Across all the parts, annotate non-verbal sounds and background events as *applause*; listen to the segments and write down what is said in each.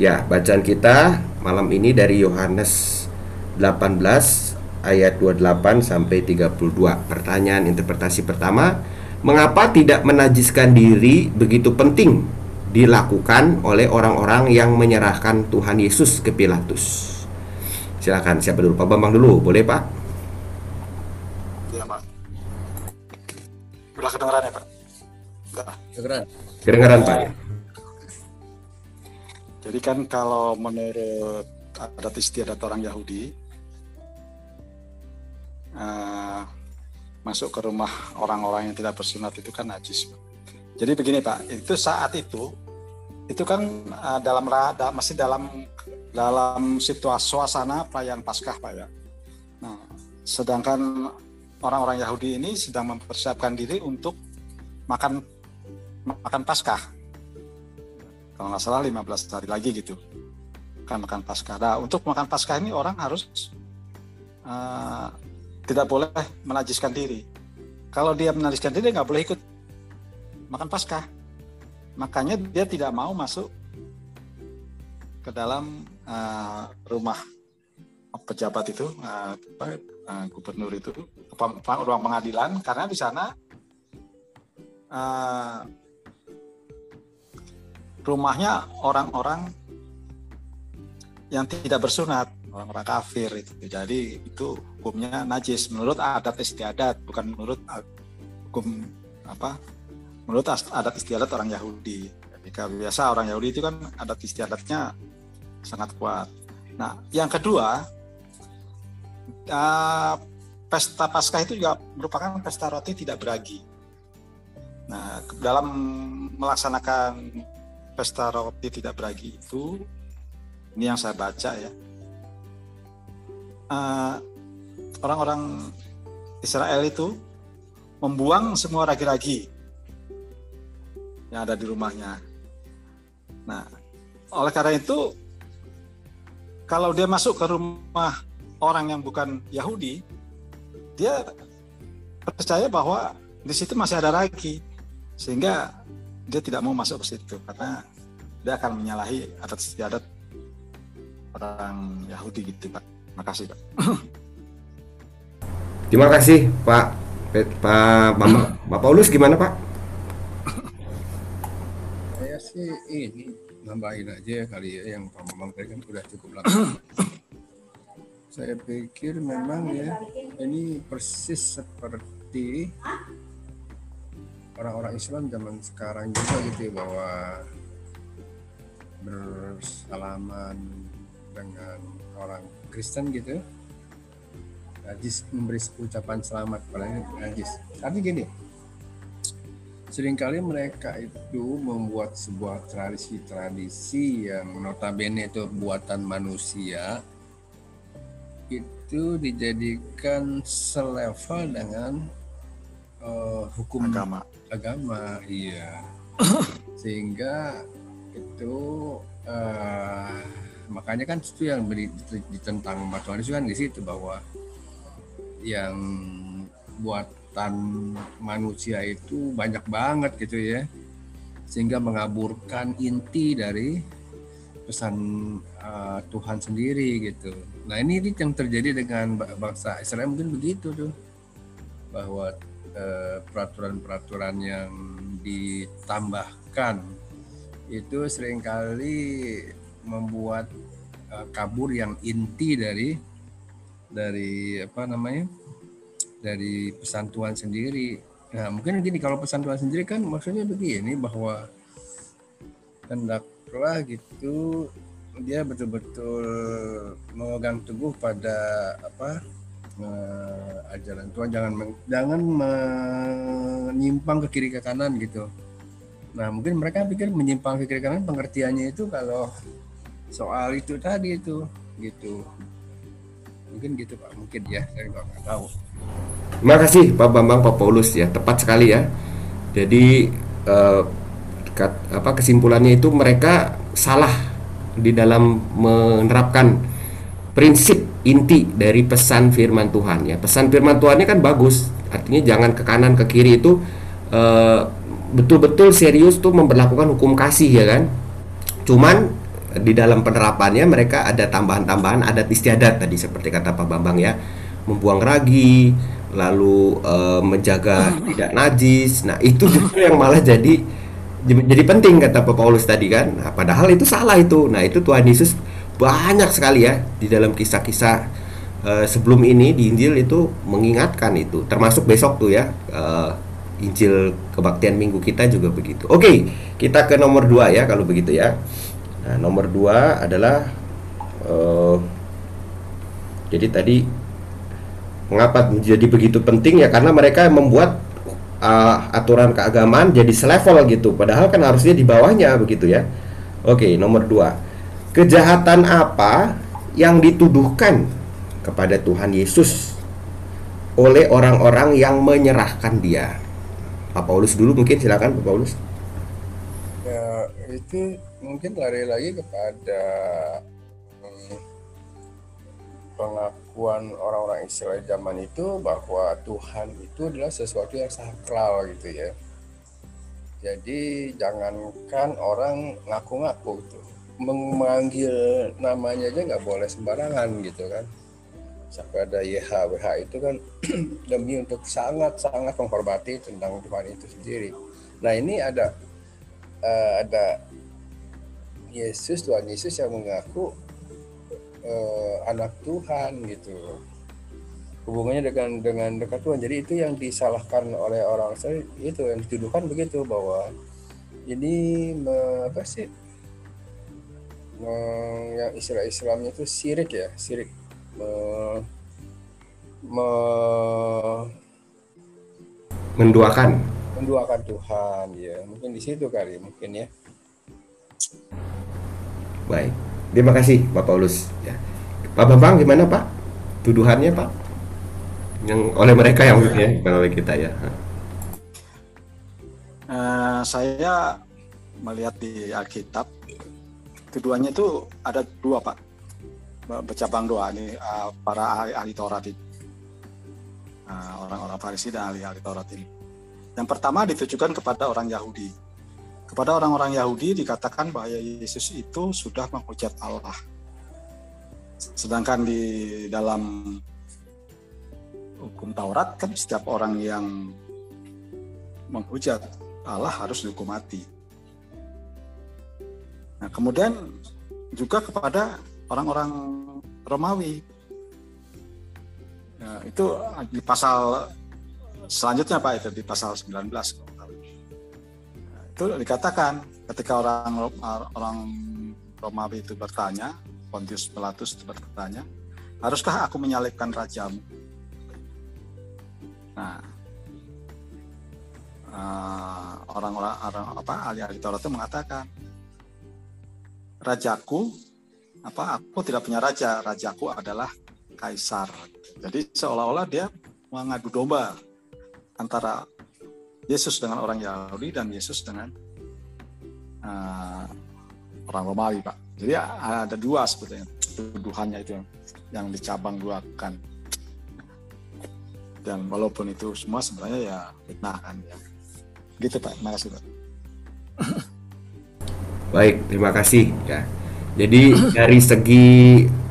Ya, bacaan kita malam ini dari Yohanes 18 ayat 28 sampai 32. Pertanyaan interpretasi pertama, mengapa tidak menajiskan diri begitu penting dilakukan oleh orang-orang yang menyerahkan Tuhan Yesus ke Pilatus? Silakan siapa dulu? Pak Bambang dulu, boleh Pak? Iya Pak. Udah kedengeran ya Pak? Enggak. Kedengeran. Kedengaran Pak? Jadi kan kalau menurut adat istiadat orang Yahudi, eh, masuk ke rumah orang-orang yang tidak bersunat itu kan najis. Jadi begini Pak, itu saat itu itu kan eh, dalam ra- da- masih dalam dalam situasi suasana perayaan Paskah Pak ya. Nah, sedangkan orang-orang Yahudi ini sedang mempersiapkan diri untuk makan makan Paskah. Kalau nggak salah 15 hari lagi gitu. Kan makan Paskah. Nah, untuk makan Paskah ini orang harus eh, tidak boleh menajiskan diri. Kalau dia menajiskan diri nggak boleh ikut makan Paskah. Makanya dia tidak mau masuk ke dalam eh, rumah pejabat itu, apa, eh, gubernur itu, ruang pengadilan, karena di sana eh, rumahnya orang-orang yang tidak bersunat, orang-orang kafir itu. Jadi itu hukumnya najis menurut adat istiadat, bukan menurut hukum apa? Menurut adat istiadat orang Yahudi. Kalau biasa orang Yahudi itu kan adat istiadatnya sangat kuat. Nah, yang kedua, uh, pesta Paskah itu juga merupakan pesta roti tidak beragi. Nah, dalam melaksanakan pesta roti tidak beragi itu, ini yang saya baca ya, Eh, orang-orang Israel itu membuang semua ragi-ragi yang ada di rumahnya. Nah, oleh karena itu, kalau dia masuk ke rumah orang yang bukan Yahudi, dia percaya bahwa di situ masih ada ragi, sehingga dia tidak mau masuk ke situ karena dia akan menyalahi adat istiadat orang Yahudi gitu Pak. Makasih Pak. Terima kasih Pak *coughs* Pak Bambang. Pak Paulus gimana Pak? Saya sih ini nambahin aja kali ya yang Pak Bambang tadi kan udah cukup lama. *coughs* Saya pikir memang ya ini persis seperti orang-orang Islam zaman sekarang juga gitu ya bahwa bersalaman dengan orang Kristen gitu. Najis memberi ucapan selamat padahal najis. Tapi gini sering kali mereka itu membuat sebuah tradisi-tradisi yang notabene itu buatan manusia itu dijadikan selevel dengan eh, hukum Agama. agama iya. *coughs* Sehingga itu eh, makanya kan itu yang ditentang itu kan di situ bahwa yang buatan manusia itu banyak banget gitu ya sehingga mengaburkan inti dari pesan uh, Tuhan sendiri gitu. Nah ini ini yang terjadi dengan ba- bangsa Israel mungkin begitu tuh bahwa eh, peraturan-peraturan yang ditambahkan itu sering kali membuat eh, kabur yang inti dari dari apa namanya dari pesan Tuhan sendiri. Nah mungkin gini kalau pesan Tuhan sendiri kan maksudnya begini bahwa hendaklah gitu dia betul-betul memegang teguh pada apa eh, ajaran Tuhan jangan jangan menyimpang ke kiri ke kanan gitu. Nah mungkin mereka pikir menyimpang ke kiri kanan pengertiannya itu kalau soal itu tadi itu gitu mungkin gitu pak mungkin ya saya nggak tahu Terima kasih Pak Bambang Pak Paulus ya tepat sekali ya. Jadi eh, kat- apa kesimpulannya itu mereka salah di dalam menerapkan prinsip inti dari pesan firman Tuhan ya. Pesan firman Tuhannya kan bagus. Artinya jangan ke kanan ke kiri itu eh, betul-betul serius tuh memperlakukan hukum kasih ya kan. Cuman di dalam penerapannya mereka ada tambahan-tambahan adat istiadat tadi seperti kata Pak Bambang ya. Membuang ragi lalu uh, menjaga tidak najis. Nah itu justru *laughs* yang malah jadi jadi penting kata Pak Paulus tadi kan? Nah, padahal itu salah itu. Nah itu Tuhan Yesus banyak sekali ya di dalam kisah-kisah uh, sebelum ini di Injil itu mengingatkan itu. Termasuk besok tuh ya uh, Injil kebaktian minggu kita juga begitu. Oke kita ke nomor dua ya kalau begitu ya. Nah nomor dua adalah uh, jadi tadi mengapa menjadi begitu penting ya? Karena mereka membuat uh, aturan keagamaan jadi selevel gitu. Padahal kan harusnya di bawahnya begitu ya. Oke nomor dua. Kejahatan apa yang dituduhkan kepada Tuhan Yesus oleh orang-orang yang menyerahkan dia. Pak Paulus dulu mungkin silakan Pak Paulus. Ya, itu mungkin lari lagi kepada hmm, pengakuan orang-orang Israel zaman itu bahwa Tuhan itu adalah sesuatu yang sakral gitu ya. Jadi jangankan orang ngaku-ngaku gitu memanggil namanya aja nggak boleh sembarangan gitu kan sampai ada YHWH itu kan *clears throat* demi untuk sangat-sangat menghormati tentang Tuhan itu sendiri. Nah ini ada uh, ada Yesus Tuhan Yesus yang mengaku uh, anak Tuhan gitu. Hubungannya dengan dengan dekat Tuhan. Jadi itu yang disalahkan oleh orang saya itu yang dituduhkan begitu bahwa ini apa sih? Yang istilah Islamnya itu sirik ya sirik me, me, menduakan menduakan Tuhan ya. Mungkin di situ kali mungkin ya. Baik. Terima kasih Pak Paulus. Ya. Pak Bambang gimana Pak? Tuduhannya Pak? Yang oleh mereka yang ya bukan oleh kita ya. Uh, saya melihat di Alkitab keduanya itu ada dua pak bercabang dua ini uh, para ahli, ahli Taurat ini. Uh, orang-orang Farisi dan ahli-ahli Taurat ini. Yang pertama ditujukan kepada orang Yahudi. Kepada orang-orang Yahudi dikatakan bahwa Yesus itu sudah menghujat Allah. Sedangkan di dalam hukum Taurat kan setiap orang yang menghujat Allah harus dihukum mati. Nah, kemudian juga kepada orang-orang Romawi. Nah, itu di pasal selanjutnya Pak itu di pasal 19. Nah, itu dikatakan ketika orang orang Romawi itu bertanya, Pontius Pilatus itu bertanya, haruskah aku menyalibkan rajamu? Nah, eh, orang-orang orang apa ahli-ahli Taurat itu mengatakan rajaku apa aku tidak punya raja. Rajaku adalah kaisar. Jadi seolah-olah dia mengadu domba antara Yesus dengan orang Yahudi dan Yesus dengan uh, orang Romawi pak. Jadi ada dua sebetulnya tuduhannya itu yang dicabang duakan dan walaupun itu semua sebenarnya ya fitnah kan ya. Gitu pak. Terima kasih pak. Baik, terima kasih. Ya. Jadi *clears throat* dari segi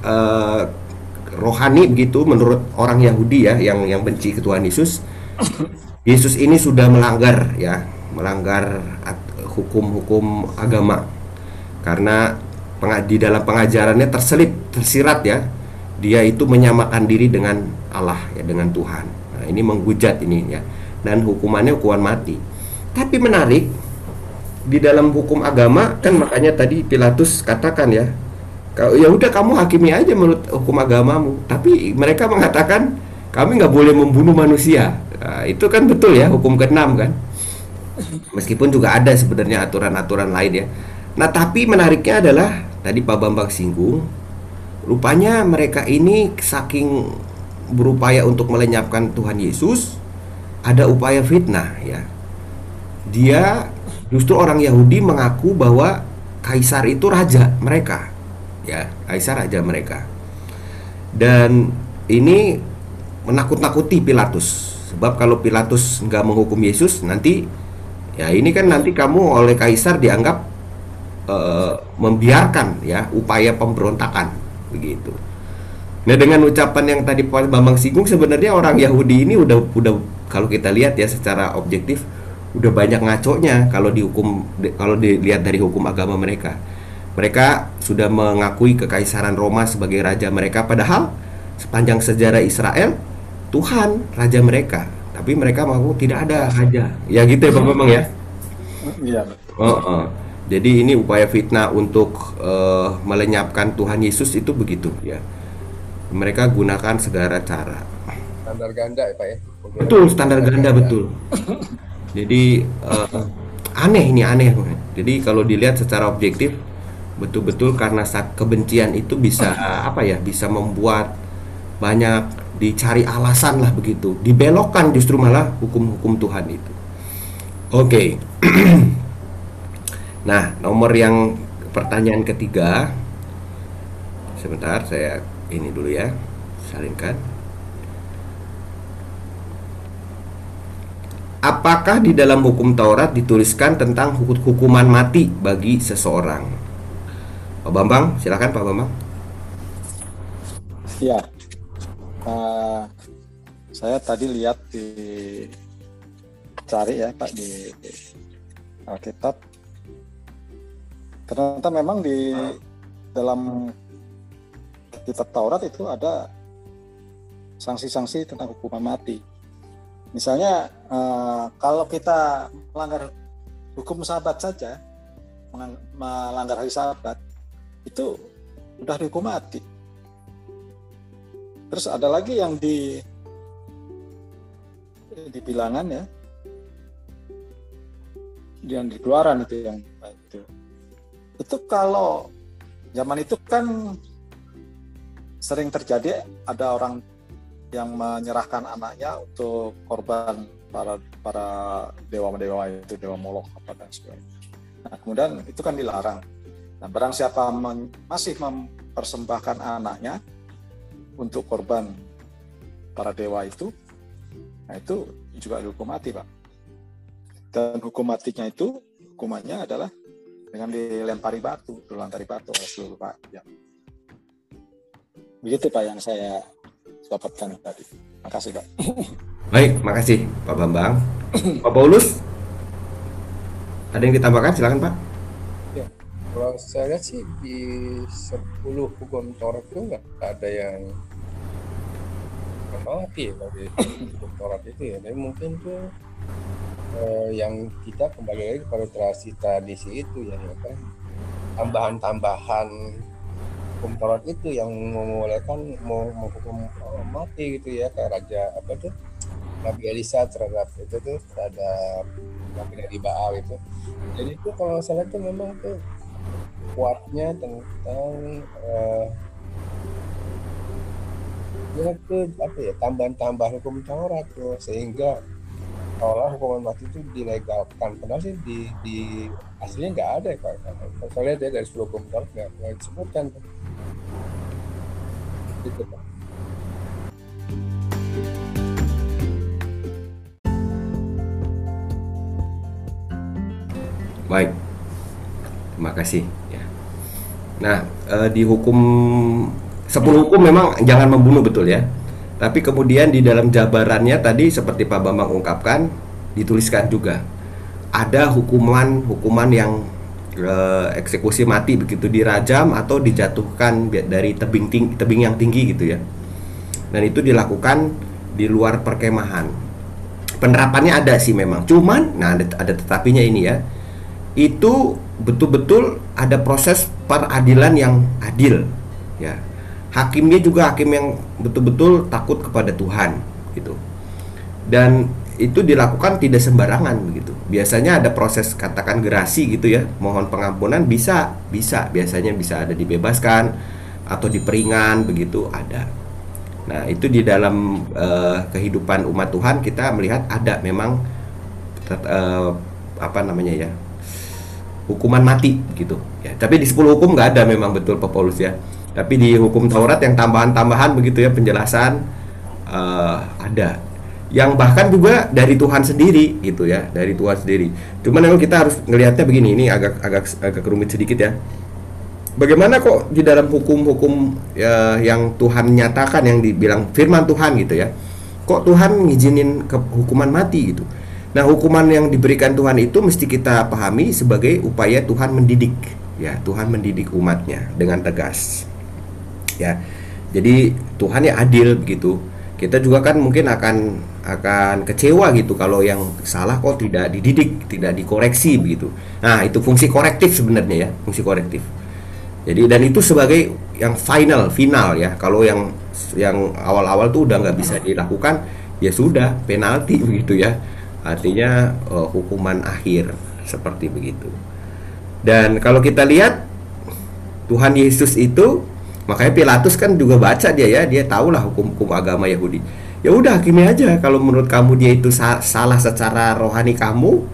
uh, rohani begitu menurut orang Yahudi ya yang yang benci ke Tuhan Yesus, *clears throat* Yesus ini sudah melanggar ya, melanggar hukum-hukum agama. Karena di dalam pengajarannya terselip, tersirat ya. Dia itu menyamakan diri dengan Allah ya, dengan Tuhan. Nah, ini menghujat ini ya. Dan hukumannya hukuman mati. Tapi menarik di dalam hukum agama kan makanya tadi Pilatus katakan ya ya udah kamu hakimi aja menurut hukum agamamu. Tapi mereka mengatakan kami nggak boleh membunuh manusia. Nah, itu kan betul ya hukum keenam kan? Meskipun juga ada sebenarnya aturan-aturan lain ya. Nah tapi menariknya adalah tadi Pak Bambang singgung rupanya mereka ini saking berupaya untuk melenyapkan Tuhan Yesus ada upaya fitnah ya. Dia Justru orang Yahudi mengaku bahwa kaisar itu raja mereka. Ya, kaisar raja mereka. Dan ini menakut-nakuti Pilatus. Sebab kalau Pilatus nggak menghukum Yesus, nanti ya ini kan nanti kamu oleh kaisar dianggap uh, membiarkan ya upaya pemberontakan begitu. Nah dengan ucapan yang tadi Pak Bambang singgung sebenarnya orang Yahudi ini udah udah kalau kita lihat ya secara objektif udah banyak ngaconya kalau dihukum kalau dilihat dari hukum agama mereka. Mereka sudah mengakui kekaisaran Roma sebagai raja mereka padahal sepanjang sejarah Israel Tuhan raja mereka. Tapi mereka mengaku tidak ada raja. Ya gitu ya Pak Bambang ya. Iya. Oh, oh. Jadi ini upaya fitnah untuk uh, melenyapkan Tuhan Yesus itu begitu ya mereka gunakan segala cara. Standar ganda ya Pak ya? Betul, standar ganda betul. *laughs* Jadi uh, aneh ini aneh. Jadi kalau dilihat secara objektif betul-betul karena kebencian itu bisa apa ya bisa membuat banyak dicari alasan lah begitu dibelokkan justru malah hukum-hukum Tuhan itu oke okay. *clears throat* nah nomor yang pertanyaan ketiga sebentar saya ini dulu ya salinkan Apakah di dalam hukum Taurat dituliskan tentang hukuman mati bagi seseorang? Pak Bambang, silakan Pak Bambang. Ya, uh, saya tadi lihat di cari ya Pak di Alkitab. Ternyata memang di dalam kitab Taurat itu ada sanksi-sanksi tentang hukuman mati. Misalnya uh, kalau kita melanggar hukum sahabat saja, melanggar hari sahabat, itu sudah dihukum mati. Terus ada lagi yang di di bilangan ya, yang di keluaran itu yang itu. Itu kalau zaman itu kan sering terjadi ada orang yang menyerahkan anaknya untuk korban para para dewa-dewa itu dewa molok apa dan sebagainya. Nah, kemudian itu kan dilarang. Nah, barang siapa masih mempersembahkan anaknya untuk korban para dewa itu, nah itu juga dihukum mati, Pak. Dan hukum matinya itu hukumannya adalah dengan dilempari batu, dilantari batu oleh seluruh rakyat. Begitu Pak yang saya dapatkan tadi. Makasih Pak. *laughs* Baik, makasih Pak Bambang. *coughs* Pak Paulus, ada yang ditambahkan? Silakan Pak. Ya, kalau saya lihat sih di 10 hukum Taurat itu nggak ada yang mati ya dari hukum Taurat itu ya. Tapi mungkin tuh eh, yang kita kembali lagi kepada tradisi tradisi itu ya, ya kan tambahan-tambahan hukum Taurat itu yang membolehkan mau menghukum mati gitu ya kayak raja apa tuh Nabi Elisa terhadap itu tuh terhadap Nabi dari Baal itu. Jadi itu kalau saya lihat tuh memang tuh kuatnya tentang uh, ya tuh apa ya tambahan-tambahan hukum Taurat tuh sehingga seolah hukuman mati itu dilegalkan. Padahal sih di, di aslinya nggak ada ya kalau saya lihat ya dari sepuluh hukum Taurat nggak disebutkan tuh gitu Pak. Baik, terima kasih. Ya. Nah, eh, di hukum 10 hukum memang jangan membunuh betul ya. Tapi kemudian di dalam jabarannya tadi seperti Pak Bambang ungkapkan dituliskan juga ada hukuman-hukuman yang uh, eksekusi mati begitu dirajam atau dijatuhkan dari tebing tinggi, tebing yang tinggi gitu ya. Dan itu dilakukan di luar perkemahan. Penerapannya ada sih memang. Cuman nah ada, ada tetapinya ini ya. Itu betul-betul ada proses peradilan yang adil ya. Hakimnya juga hakim yang betul-betul takut kepada Tuhan gitu. Dan itu dilakukan tidak sembarangan begitu. Biasanya ada proses katakan gerasi gitu ya, mohon pengampunan bisa, bisa biasanya bisa ada dibebaskan atau diperingan begitu ada. Nah, itu di dalam uh, kehidupan umat Tuhan kita melihat ada memang uh, apa namanya ya? hukuman mati gitu ya. Tapi di 10 hukum nggak ada memang betul Paulus ya. Tapi di hukum Taurat yang tambahan-tambahan begitu ya penjelasan uh, ada yang bahkan juga dari Tuhan sendiri gitu ya dari Tuhan sendiri. Cuman memang kita harus ngelihatnya begini ini agak agak agak rumit sedikit ya. Bagaimana kok di dalam hukum-hukum ya, yang Tuhan nyatakan yang dibilang firman Tuhan gitu ya kok Tuhan ngizinin ke hukuman mati gitu? Nah hukuman yang diberikan Tuhan itu mesti kita pahami sebagai upaya Tuhan mendidik ya Tuhan mendidik umatnya dengan tegas ya. Jadi Tuhan ya adil begitu kita juga kan mungkin akan akan kecewa gitu kalau yang salah kok tidak dididik, tidak dikoreksi begitu. Nah, itu fungsi korektif sebenarnya ya, fungsi korektif. Jadi dan itu sebagai yang final, final ya. Kalau yang yang awal-awal tuh udah nggak bisa dilakukan, ya sudah penalti *laughs* begitu ya. Artinya uh, hukuman akhir seperti begitu. Dan kalau kita lihat Tuhan Yesus itu Makanya Pilatus kan juga baca dia ya, dia tahulah hukum-hukum agama Yahudi. Ya udah hakimi aja kalau menurut kamu dia itu sa salah secara rohani kamu,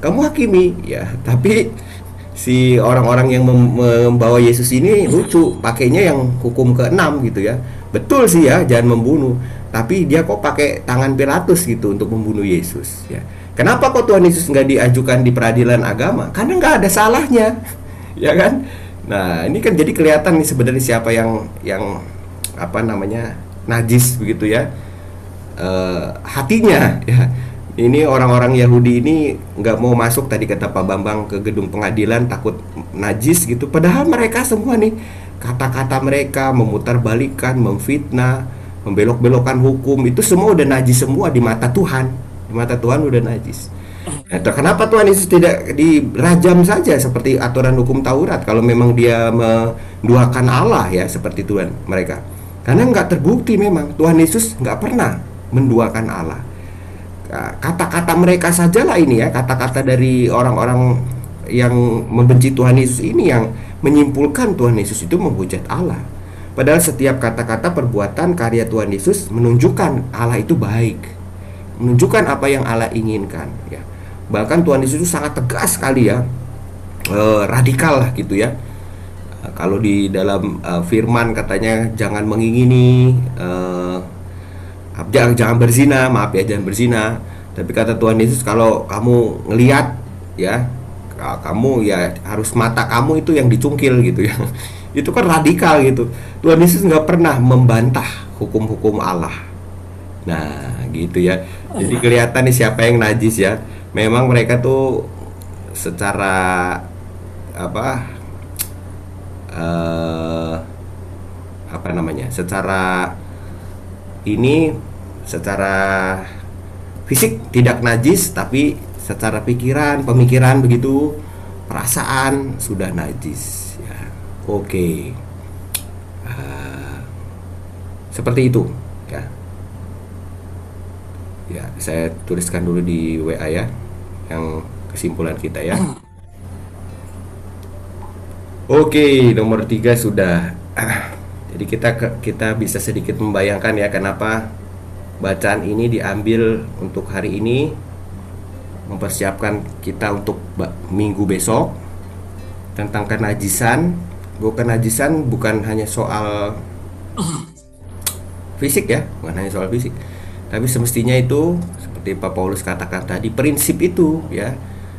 kamu hakimi ya. Tapi si orang-orang yang mem membawa Yesus ini lucu, pakainya yang hukum keenam gitu ya. Betul sih ya, jangan membunuh. Tapi dia kok pakai tangan Pilatus gitu untuk membunuh Yesus ya. Kenapa kok Tuhan Yesus nggak diajukan di peradilan agama? Karena nggak ada salahnya, *laughs* ya kan? Nah, ini kan jadi kelihatan nih sebenarnya siapa yang yang apa namanya najis begitu ya e, hatinya ya. Ini orang-orang Yahudi ini nggak mau masuk tadi kata Pak Bambang ke gedung pengadilan takut najis gitu. Padahal mereka semua nih kata-kata mereka memutarbalikkan, memfitnah, membelok-belokkan hukum itu semua udah najis semua di mata Tuhan. Di mata Tuhan udah najis. Nah, kenapa Tuhan Yesus tidak dirajam saja seperti aturan hukum Taurat kalau memang dia menduakan Allah ya seperti Tuhan mereka? Karena nggak terbukti memang Tuhan Yesus nggak pernah menduakan Allah. Kata-kata mereka sajalah ini ya kata-kata dari orang-orang yang membenci Tuhan Yesus ini yang menyimpulkan Tuhan Yesus itu menghujat Allah. Padahal setiap kata-kata perbuatan karya Tuhan Yesus menunjukkan Allah itu baik, menunjukkan apa yang Allah inginkan. Ya bahkan Tuhan Yesus itu sangat tegas sekali ya. E, radikal lah gitu ya. Kalau di dalam e, firman katanya jangan mengingini e, jangan jangan berzina maaf ya jangan berzina. Tapi kata Tuhan Yesus kalau kamu ngelihat ya kamu ya harus mata kamu itu yang dicungkil gitu ya. *laughs* Itu kan radikal gitu. Tuhan Yesus nggak pernah membantah hukum-hukum Allah nah gitu ya. Jadi kelihatan nih siapa yang najis ya. Memang mereka tuh secara apa uh, apa namanya secara ini secara fisik tidak najis tapi secara pikiran pemikiran begitu perasaan sudah najis ya. Oke. Okay. uh, eh, seperti itu ya ya saya tuliskan dulu di WA ya yang kesimpulan kita ya. Oke nomor tiga sudah. *clears throat* Jadi kita kita bisa sedikit membayangkan ya kenapa bacaan ini diambil untuk hari ini. Mempersiapkan kita untuk minggu besok tentang kenajisan. Bukan kenajisan bukan hanya soal *clears throat* fisik ya bukan hanya soal fisik tapi semestinya itu seperti Pak Paulus katakan tadi prinsip itu ya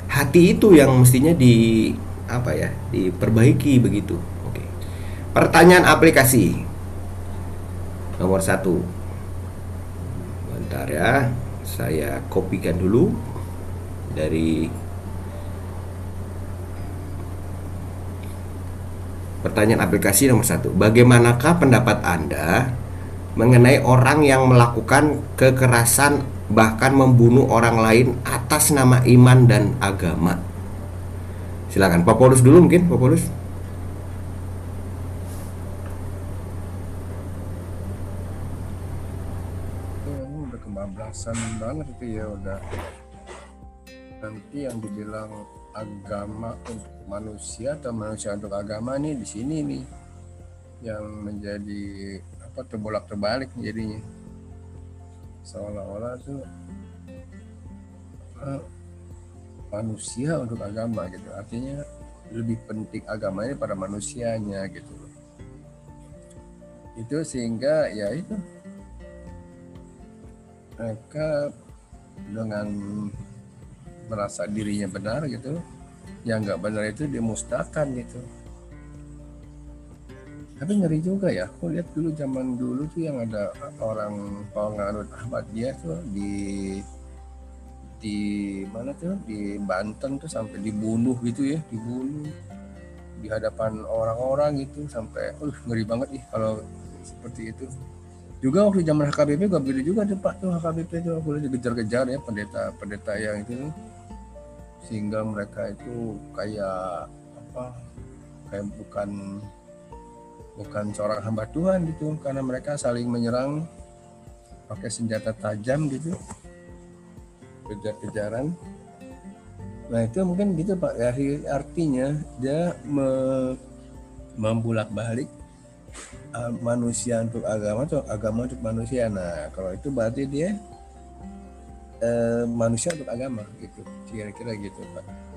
hati itu yang mestinya di apa ya diperbaiki begitu. Oke. Pertanyaan aplikasi nomor satu. Bentar ya, saya kopikan dulu dari Pertanyaan aplikasi nomor satu, bagaimanakah pendapat Anda mengenai orang yang melakukan kekerasan bahkan membunuh orang lain atas nama iman dan agama. Silakan Pak Paulus dulu mungkin Pak Paulus. Udah banget itu ya udah nanti yang dibilang agama untuk manusia atau manusia untuk agama nih di sini nih yang menjadi apa terbolak terbalik jadinya. Seolah-olah tuh uh, manusia untuk agama gitu. Artinya lebih penting agamanya pada manusianya gitu. Itu sehingga ya itu. Mereka dengan merasa dirinya benar gitu yang nggak benar itu dimusnahkan gitu tapi ngeri juga ya aku lihat dulu zaman dulu tuh yang ada orang penganut Ahmadiyah tuh di di mana tuh? Di Banten tuh sampai dibunuh gitu ya dibunuh. Di hadapan orang-orang gitu sampai uh ngeri banget nih kalau seperti itu. Juga waktu zaman HKBP gak begitu juga tuh Pak tuh HKBP tuh. Aku lihat dikejar-kejar ya pendeta pendeta yang itu. Sehingga mereka itu kayak apa kayak bukan bukan seorang hamba Tuhan gitu karena mereka saling menyerang pakai senjata tajam gitu kejar-kejaran nah itu mungkin gitu pak. Ya artinya dia me, membulak balik uh, manusia untuk agama atau agama untuk manusia. Nah kalau itu berarti dia uh, manusia untuk agama gitu kira-kira gitu pak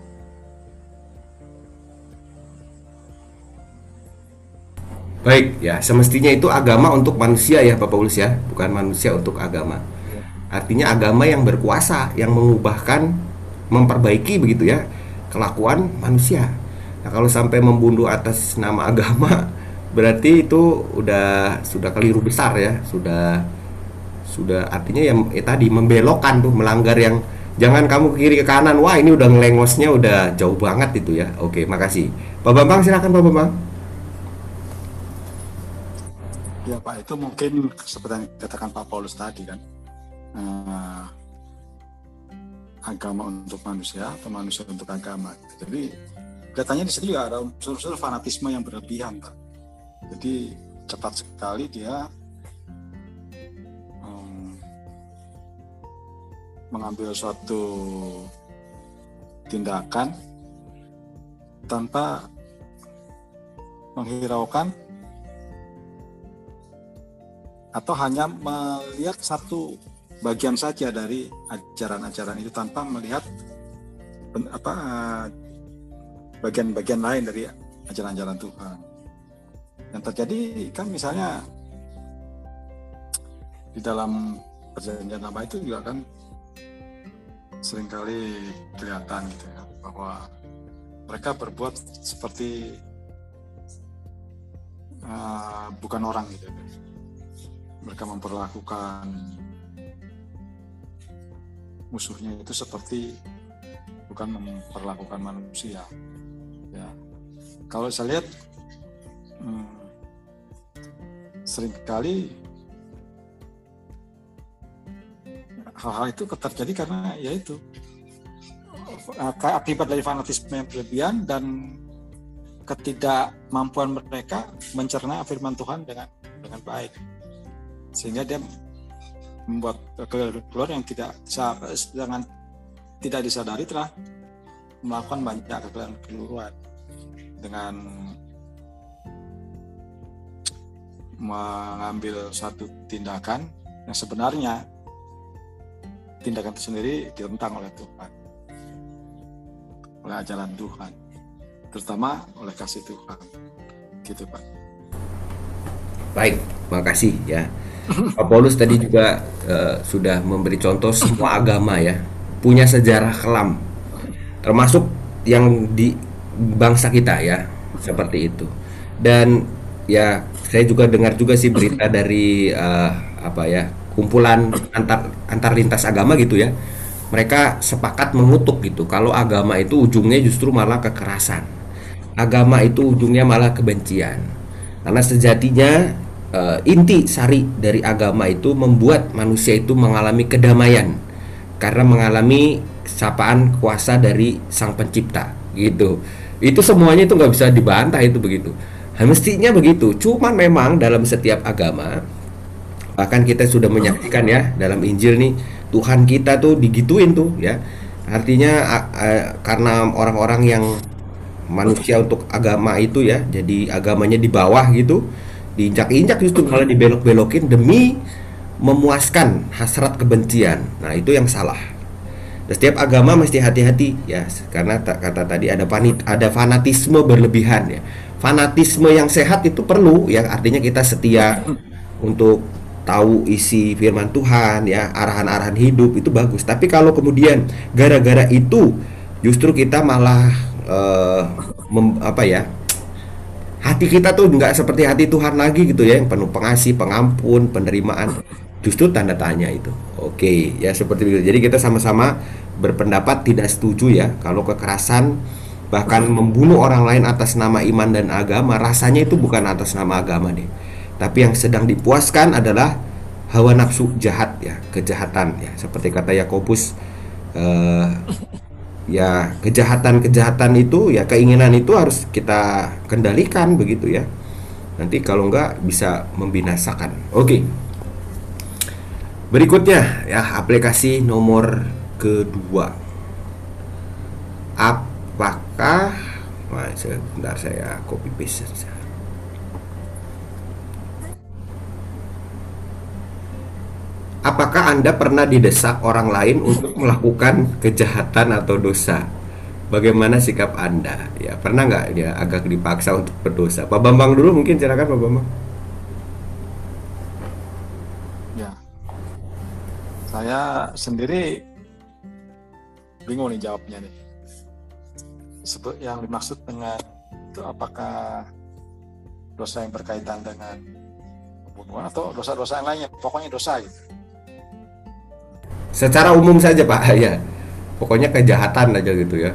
Baik, ya semestinya itu agama untuk manusia ya Pak Paulus ya, bukan manusia untuk agama. Artinya agama yang berkuasa, yang mengubahkan, memperbaiki begitu ya kelakuan manusia. Nah kalau sampai membunuh atas nama *laughs* agama, berarti itu udah sudah keliru besar ya, sudah sudah artinya yang eh, tadi membelokkan tuh melanggar yang jangan kamu ke kiri ke kanan, wah ini udah ngelengosnya udah jauh banget itu ya. Oke, makasih. Pak Bambang silakan Pak Bambang. Ya Pak, itu mungkin seperti yang dikatakan Pak Paulus tadi kan, uh, agama untuk manusia atau manusia untuk agama. Jadi katanya di sini juga ada unsur-unsur fanatisme yang berlebihan Pak. Jadi cepat sekali dia um, mengambil suatu tindakan tanpa menghiraukan atau hanya melihat satu bagian saja dari ajaran-ajaran itu tanpa melihat apa bagian-bagian lain dari ajaran-ajaran Tuhan. Yang terjadi kan misalnya di dalam perjanjian lama itu juga kan sering kali kelihatan gitu ya bahwa mereka berbuat seperti uh, bukan orang gitu ya mereka memperlakukan musuhnya itu seperti bukan memperlakukan manusia ya. Kalau saya lihat hmm, sering kali hal-hal itu terjadi karena yaitu akibat dari fanatisme yang berlebihan dan ketidakmampuan mereka mencerna firman Tuhan dengan dengan baik sehingga dia membuat keluar yang tidak dengan tidak disadari telah melakukan banyak kekeliruan keluruan dengan mengambil satu tindakan yang sebenarnya tindakan itu sendiri ditentang oleh Tuhan oleh ajaran Tuhan terutama oleh kasih Tuhan. Gitu Pak. Baik makasih ya Pak Paulus tadi juga uh, sudah memberi contoh semua agama ya punya sejarah kelam termasuk yang di bangsa kita ya seperti itu. Dan ya saya juga dengar juga sih berita dari uh, apa ya kumpulan antar antar lintas agama gitu ya mereka sepakat mengutuk gitu kalau agama itu ujungnya justru malah kekerasan agama itu ujungnya malah kebencian. Karena sejatinya uh, inti sari dari agama itu membuat manusia itu mengalami kedamaian. Karena mengalami sapaan kuasa dari sang pencipta gitu. Itu semuanya itu nggak bisa dibantah itu begitu. Nah, mestinya begitu. Cuman memang dalam setiap agama bahkan kita sudah menyaksikan ya dalam Injil nih Tuhan kita tuh digituin tuh ya. Artinya uh, karena orang-orang yang manusia untuk agama itu ya jadi agamanya di bawah gitu diinjak-injak justru malah dibelok-belokin demi memuaskan hasrat kebencian. Nah, itu yang salah. Dan setiap agama mesti hati-hati ya karena kata tadi ada panit ada fanatisme berlebihan ya. Fanatisme yang sehat itu perlu yang artinya kita setia untuk tahu isi firman Tuhan ya arahan-arahan hidup itu bagus tapi kalau kemudian gara-gara itu justru kita malah uh, mem, apa ya hati kita tuh nggak seperti hati Tuhan lagi gitu ya yang penuh pengasih pengampun penerimaan. Justru tanda tanya itu. Oke ya seperti itu jadi kita sama-sama berpendapat tidak setuju ya kalau kekerasan bahkan membunuh orang lain atas nama iman dan agama rasanya itu bukan atas nama agama deh tapi yang sedang dipuaskan adalah hawa nafsu jahat ya kejahatan ya. Seperti kata Yakobus uh, ya kejahatan-kejahatan itu ya keinginan itu harus kita kendalikan begitu ya. Nanti kalau enggak bisa membinasakan. Oke. Berikutnya ya aplikasi nomor kedua. Apakah Nah, sebentar saya copy paste saja. Apakah Anda pernah didesak orang lain untuk melakukan kejahatan atau dosa? Bagaimana sikap Anda? Ya, pernah nggak ya agak dipaksa untuk berdosa? Pak Bambang dulu mungkin silakan Pak Bambang. Ya. Saya sendiri bingung nih jawabnya nih. Sebut yang dimaksud dengan itu apakah dosa yang berkaitan dengan pembunuhan atau dosa-dosa yang lainnya, pokoknya dosa gitu secara umum saja Pak. *laughs* Ya pokoknya kejahatan aja gitu ya.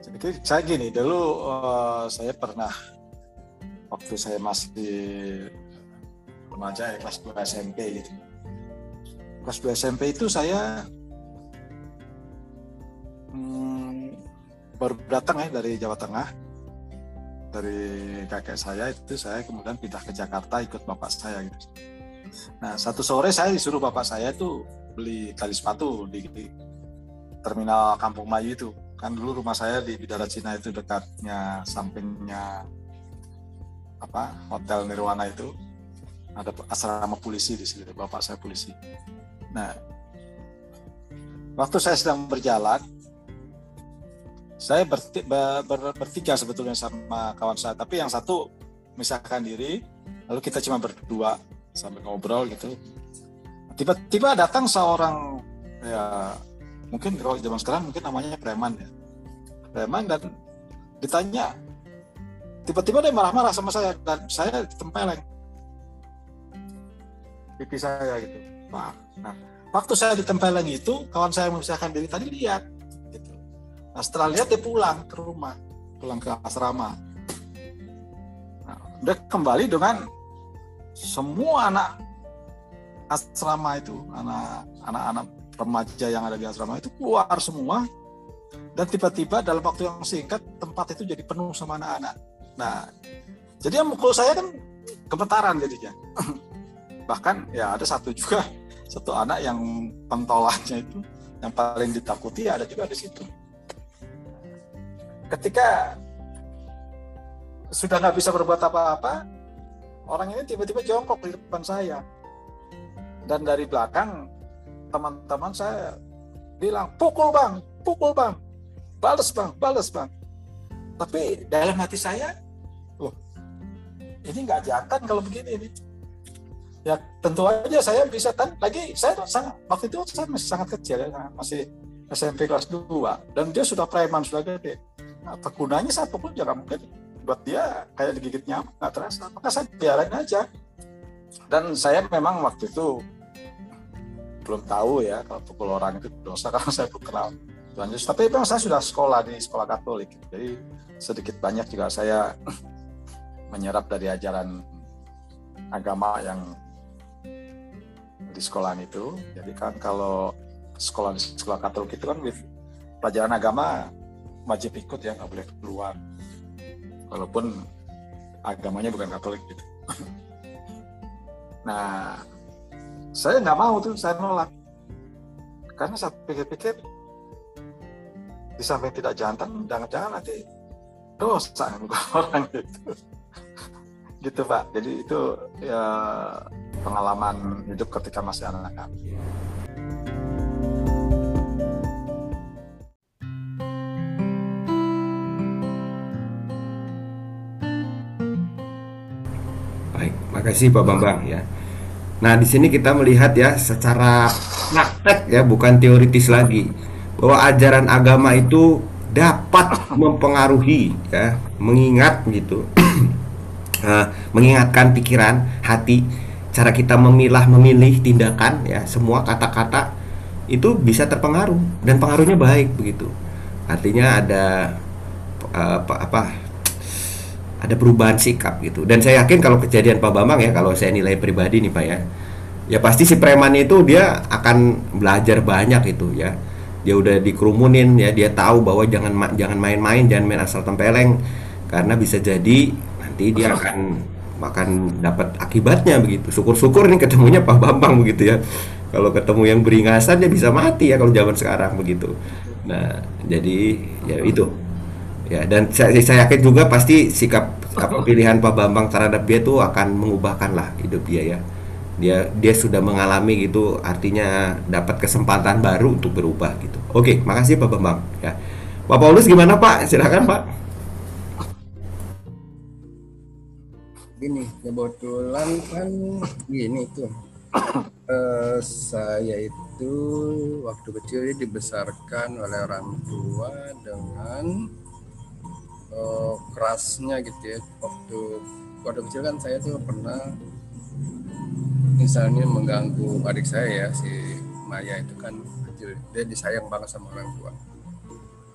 Jadi saya gini dulu uh, saya pernah waktu saya masih remaja ya kelas 2 SMP gitu. Kelas 2 SMP itu saya hmm, baru datang ya dari Jawa Tengah. Dari kakek saya itu saya kemudian pindah ke Jakarta ikut bapak saya gitu Nah, satu sore saya disuruh bapak saya itu beli tali sepatu di, terminal Kampung Mayu itu. Kan dulu rumah saya di Bidara Cina itu dekatnya sampingnya apa Hotel Nirwana itu ada asrama polisi di situ. Bapak saya polisi. Nah, waktu saya sedang berjalan, saya berti, ber, ber, bertiga sebetulnya sama kawan saya, tapi yang satu misalkan diri, lalu kita cuma berdua sambil ngobrol gitu. Tiba-tiba datang seorang ya mungkin kalau zaman sekarang mungkin namanya preman ya. Preman dan ditanya tiba-tiba dia marah-marah sama saya dan saya ditempeleng. Pipi saya gitu. Nah, waktu saya ditempeleng itu kawan saya memisahkan diri tadi lihat gitu. Nah setelah lihat dia pulang ke rumah pulang ke asrama. Nah, dia kembali dengan semua anak asrama itu anak anak remaja yang ada di asrama itu keluar semua dan tiba-tiba dalam waktu yang singkat tempat itu jadi penuh sama anak-anak. Nah, jadi yang mukul saya kan gemetaran jadinya. *laughs* Bahkan ya ada satu juga satu anak yang pentolannya itu yang paling ditakuti ada juga di situ. Ketika sudah nggak bisa berbuat apa-apa, orang ini tiba-tiba jongkok di depan saya. Dan dari belakang teman-teman saya bilang pukul bang! Pukul bang! Balas bang! Balas bang! Tapi dalam hati saya loh ini nggak jantan kalau begini ini. Ya tentu aja saya bisa kan. Lagi saya sangat waktu itu saya masih sangat kecil ya masih SMP kelas 2 dan dia sudah preman sudah gede nah, apa gunanya saya pukul juga mungkin buat dia kayak digigit nyamuk nggak terasa. Maka saya biarin aja. Dan saya memang waktu itu belum tahu ya kalau pukul orang itu dosa *laughs* karena saya belum kenal Tuhan Yesus tapi memang saya sudah sekolah di sekolah Katolik. Jadi sedikit banyak juga saya *laughs* menyerap dari ajaran agama yang di sekolah itu. Jadi kan kalau sekolah di sekolah Katolik itu kan pelajaran agama wajib ikut ya nggak boleh keluar walaupun agamanya bukan Katolik gitu. Nah, saya nggak mau tuh, saya nolak. Karena saya pikir-pikir di samping tidak jantan, jangan-jangan nanti dosa *laughs* orang gitu. gitu Pak. Jadi itu ya pengalaman hidup ketika masih anak-anak. Makasih Pak Bambang ya. Nah, di sini kita melihat ya secara praktek ya, bukan teoritis lagi, bahwa ajaran agama itu dapat mempengaruhi ya, mengingat gitu. uh, *clears throat* mengingatkan pikiran, hati, cara kita memilah memilih tindakan ya, semua kata-kata itu bisa terpengaruh dan pengaruhnya baik begitu. Artinya ada uh, apa, apa ada perubahan sikap gitu. Dan saya yakin kalau kejadian Pak Bambang ya kalau saya nilai pribadi nih Pak ya ya pasti si preman itu dia akan belajar banyak itu ya. Dia udah dikerumunin ya dia tahu bahwa jangan jangan main-main jangan main asal tempeleng karena bisa jadi nanti dia akan akan dapat akibatnya begitu. Syukur-syukur nih ketemunya Pak Bambang begitu ya. Kalau ketemu yang beringasan dia bisa mati ya kalau zaman sekarang begitu. Nah jadi ya itu ya dan saya, saya yakin juga pasti sikap, sikap pilihan Pak Bambang terhadap dia tuh akan mengubahkan lah hidup dia ya. Dia dia sudah mengalami gitu artinya dapat kesempatan baru untuk berubah gitu. Oke makasih Pak Bambang ya. Pak Paulus gimana Pak? Silakan Pak. Gini kebetulan kan gini tuh. Uh, *coughs* saya itu waktu kecil dibesarkan oleh orang tua dengan uh, kerasnya gitu ya waktu waktu kecil kan saya tuh pernah misalnya mengganggu adik saya ya si Maya itu kan kecil. Dia disayang banget sama orang tua.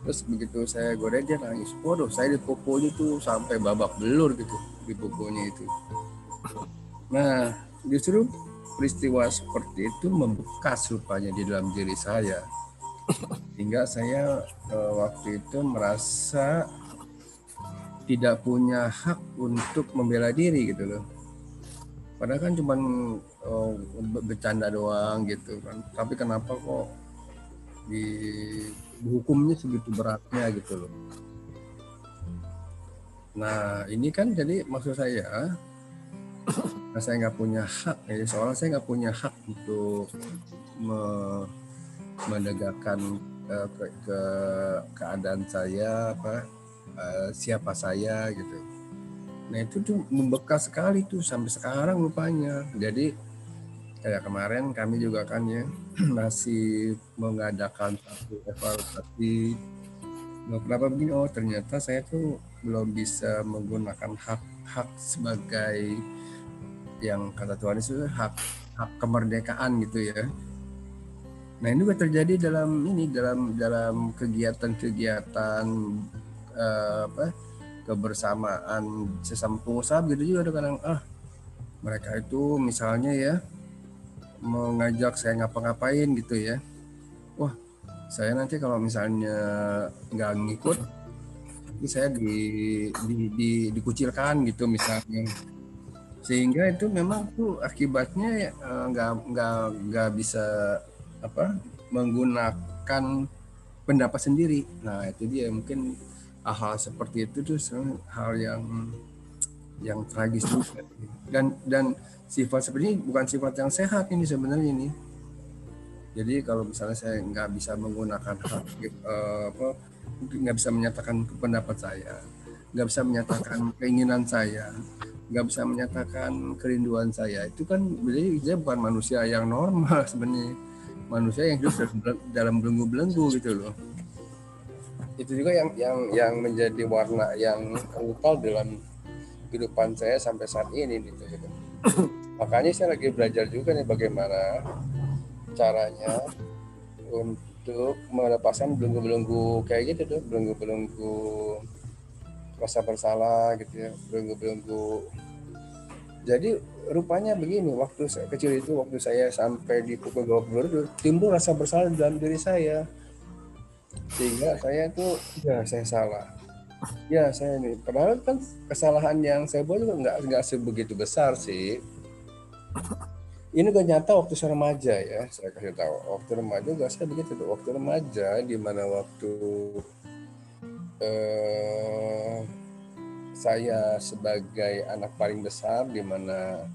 Terus begitu saya goreng dia nangis. Waduh saya dipukulnya tuh sampai babak belur gitu dipukulnya itu. Nah justru peristiwa seperti itu membekas rupanya di dalam diri saya. Hingga saya uh, waktu itu merasa tidak punya hak untuk membela diri gitu loh. Padahal kan cuma oh, bercanda doang gitu kan. Tapi kenapa kok di hukumnya segitu beratnya gitu loh. Nah ini kan jadi maksud saya, nah saya nggak punya hak ya soalnya saya nggak punya hak untuk me menegakkan uh, ke, ke keadaan saya apa uh, siapa saya gitu. Nah itu tuh membekas sekali tuh sampai sekarang lupanya. Jadi kayak kemarin kami juga kan ya *clears throat* masih mengadakan satu evaluasi. Nah, kenapa begini? Oh ternyata saya tuh belum bisa menggunakan hak hak sebagai yang kata Tuhan itu hak hak kemerdekaan gitu ya. Nah ini juga terjadi dalam ini dalam dalam kegiatan-kegiatan uh, apa kebersamaan sesama pengusaha gitu juga ada kadang ah mereka itu misalnya ya mengajak saya ngapa-ngapain gitu ya. Wah saya nanti kalau misalnya nggak ngikut ini saya di, di, di dikucilkan gitu misalnya. Sehingga itu memang tuh akibatnya eh, nggak uh, nggak nggak bisa apa menggunakan pendapat sendiri. Nah itu dia mungkin hal-hal seperti itu tuh hal yang yang tragis juga. Dan dan sifat seperti ini bukan sifat yang sehat ini sebenarnya ini. Jadi kalau misalnya saya nggak bisa menggunakan hak uh, apa nggak bisa menyatakan pendapat saya nggak bisa menyatakan keinginan saya nggak bisa menyatakan kerinduan saya itu kan berarti saya bukan manusia yang normal *laughs* sebenarnya. Manusia yang hidup dalam belenggu-belenggu gitu loh itu juga yang yang yang menjadi warna yang kental dalam kehidupan saya sampai saat ini gitu, gitu. makanya saya lagi belajar juga nih bagaimana caranya untuk melepaskan belenggu-belenggu kayak gitu tuh belenggu-belenggu rasa bersalah gitu ya belenggu-belenggu jadi rupanya begini waktu saya kecil itu waktu saya sampai di pukul 20 timbul rasa bersalah dalam diri saya sehingga saya itu ya saya salah. *laughs* Ya saya ini padahal kan kesalahan yang saya buat juga nggak nggak sebegitu besar sih. *laughs* Ini gak nyata waktu saya remaja ya. Saya kasih tahu waktu remaja juga saya begitu tuh. Waktu remaja di mana waktu eh, saya sebagai anak paling besar di mana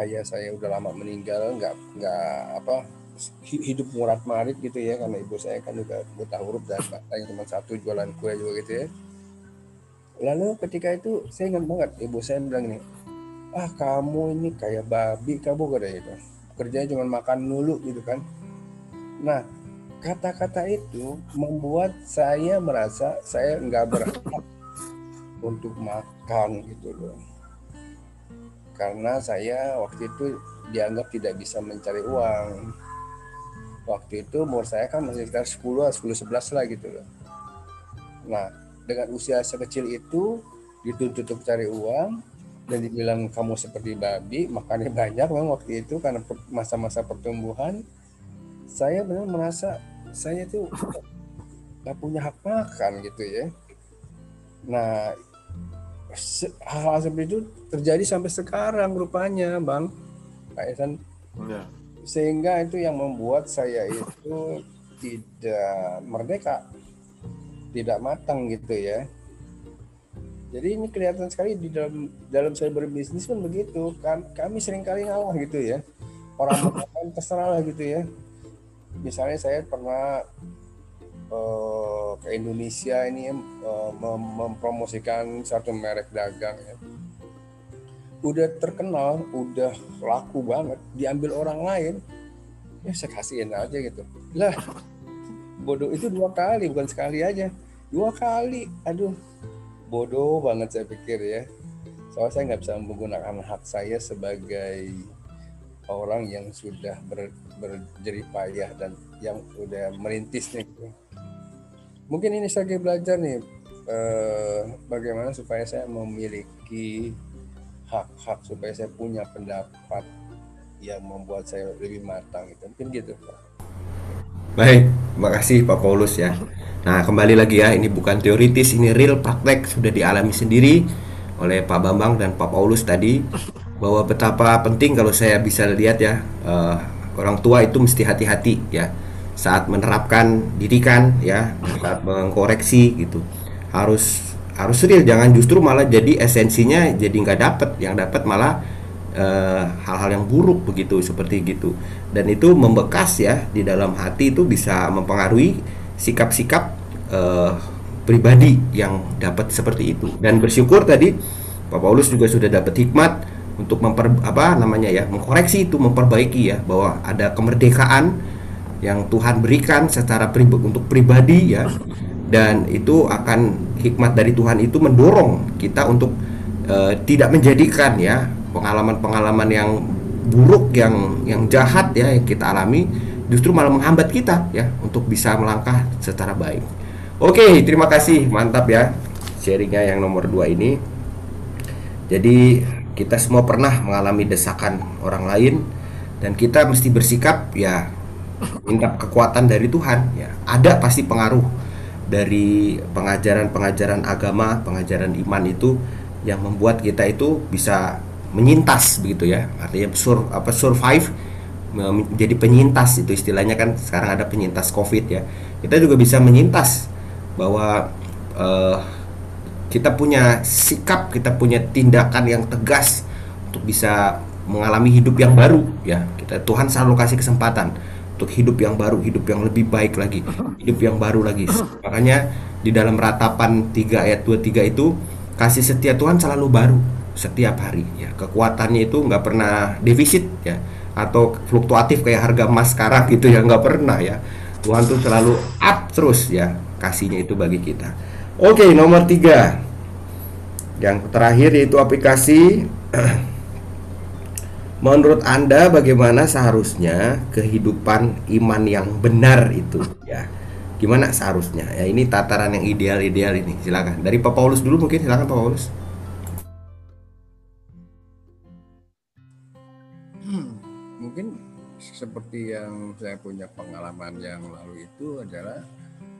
ayah saya udah lama meninggal nggak nggak apa hidup murat marit gitu ya karena ibu saya kan juga buta huruf dan yang cuma satu jualan kue juga gitu ya. Lalu ketika itu saya ingat banget ibu saya bilang nih ah kamu ini kayak babi kamu kata itu kerjanya cuma makan dulu gitu kan. Nah kata-kata itu membuat saya merasa saya nggak berhak untuk makan gitu loh. Karena saya waktu itu dianggap tidak bisa mencari uang waktu itu umur saya kan masih sekitar 10 10 11 lah gitu loh nah dengan usia sekecil itu dituntut untuk cari uang dan dibilang kamu seperti babi makannya *laughs* banyak memang waktu itu karena masa-masa pertumbuhan saya benar merasa saya tuh nggak punya hak makan gitu ya. Nah hal-hal seperti itu terjadi sampai sekarang rupanya bang Pak. Ya. Sehingga itu yang membuat saya itu tidak merdeka, tidak matang gitu ya. Jadi ini kelihatan sekali di dalam dalam saya berbisnis pun begitu kan kami sering kali ngalah gitu ya orang orang terserah lah gitu ya misalnya saya pernah uh, ke Indonesia ini uh, mem mempromosikan satu merek dagang ya. Udah terkenal, udah laku banget, diambil orang lain, ya saya kasihin aja gitu. Lah, bodoh itu dua kali, bukan sekali aja. Dua kali, aduh, bodoh banget saya pikir ya. Soalnya saya nggak bisa menggunakan hak saya sebagai orang yang sudah ber, berjerih payah dan yang udah merintisnya gitu. Mungkin ini saya belajar nih eh, bagaimana supaya saya memiliki hak-hak supaya saya punya pendapat yang membuat saya lebih matang gitu. Mungkin gitu. Baik, makasih Pak Paulus ya. Nah, kembali lagi ya, ini bukan teoritis, ini real praktek sudah dialami sendiri oleh Pak Bambang dan Pak Paulus tadi bahwa betapa penting kalau saya bisa lihat ya uh, orang tua itu mesti hati-hati ya saat menerapkan didikan ya saat mengkoreksi gitu harus harus real jangan justru malah jadi esensinya jadi nggak dapet. Yang dapat malah eh, hal-hal uh, yang buruk begitu seperti gitu. Dan itu membekas ya di dalam hati itu bisa mempengaruhi sikap-sikap uh, pribadi yang dapat seperti itu. Dan bersyukur tadi Pak Paulus juga sudah dapat hikmat untuk memper apa namanya ya mengkoreksi itu memperbaiki ya bahwa ada kemerdekaan yang Tuhan berikan secara pribadi untuk pribadi ya dan itu akan hikmat dari Tuhan itu mendorong kita untuk uh, tidak menjadikan ya pengalaman-pengalaman yang buruk yang yang jahat ya yang kita alami justru malah menghambat kita ya untuk bisa melangkah secara baik. Oke, terima kasih. Mantap ya sharingnya yang nomor dua ini. Jadi kita semua pernah mengalami desakan orang lain dan kita mesti bersikap ya minta kekuatan dari Tuhan ya ada pasti pengaruh dari pengajaran-pengajaran agama pengajaran iman itu yang membuat kita itu bisa menyintas begitu ya. Artinya sur apa survive menjadi penyintas itu istilahnya kan. Sekarang ada penyintas covid ya. Kita juga bisa menyintas bahwa uh, kita punya sikap, kita punya tindakan yang tegas untuk bisa mengalami hidup yang baru ya. Kita Tuhan selalu kasih kesempatan untuk hidup yang baru, hidup yang lebih baik lagi, hidup yang baru lagi. Makanya di dalam ratapan 3 ayat 23 itu kasih setia Tuhan selalu baru setiap hari ya. Kekuatannya itu nggak pernah defisit ya atau fluktuatif kayak harga emas sekarang gitu ya nggak pernah ya. Tuhan tuh selalu up terus ya kasihnya itu bagi kita. Oke, nomor tiga. Yang terakhir yaitu aplikasi. *clears throat* Menurut Anda bagaimana seharusnya kehidupan iman yang benar itu ya? Gimana seharusnya? Ya ini tataran yang ideal-ideal ini. Silakan. Dari Pak Paulus dulu mungkin silakan Pak Paulus. Hmm, mungkin seperti yang saya punya pengalaman yang lalu itu adalah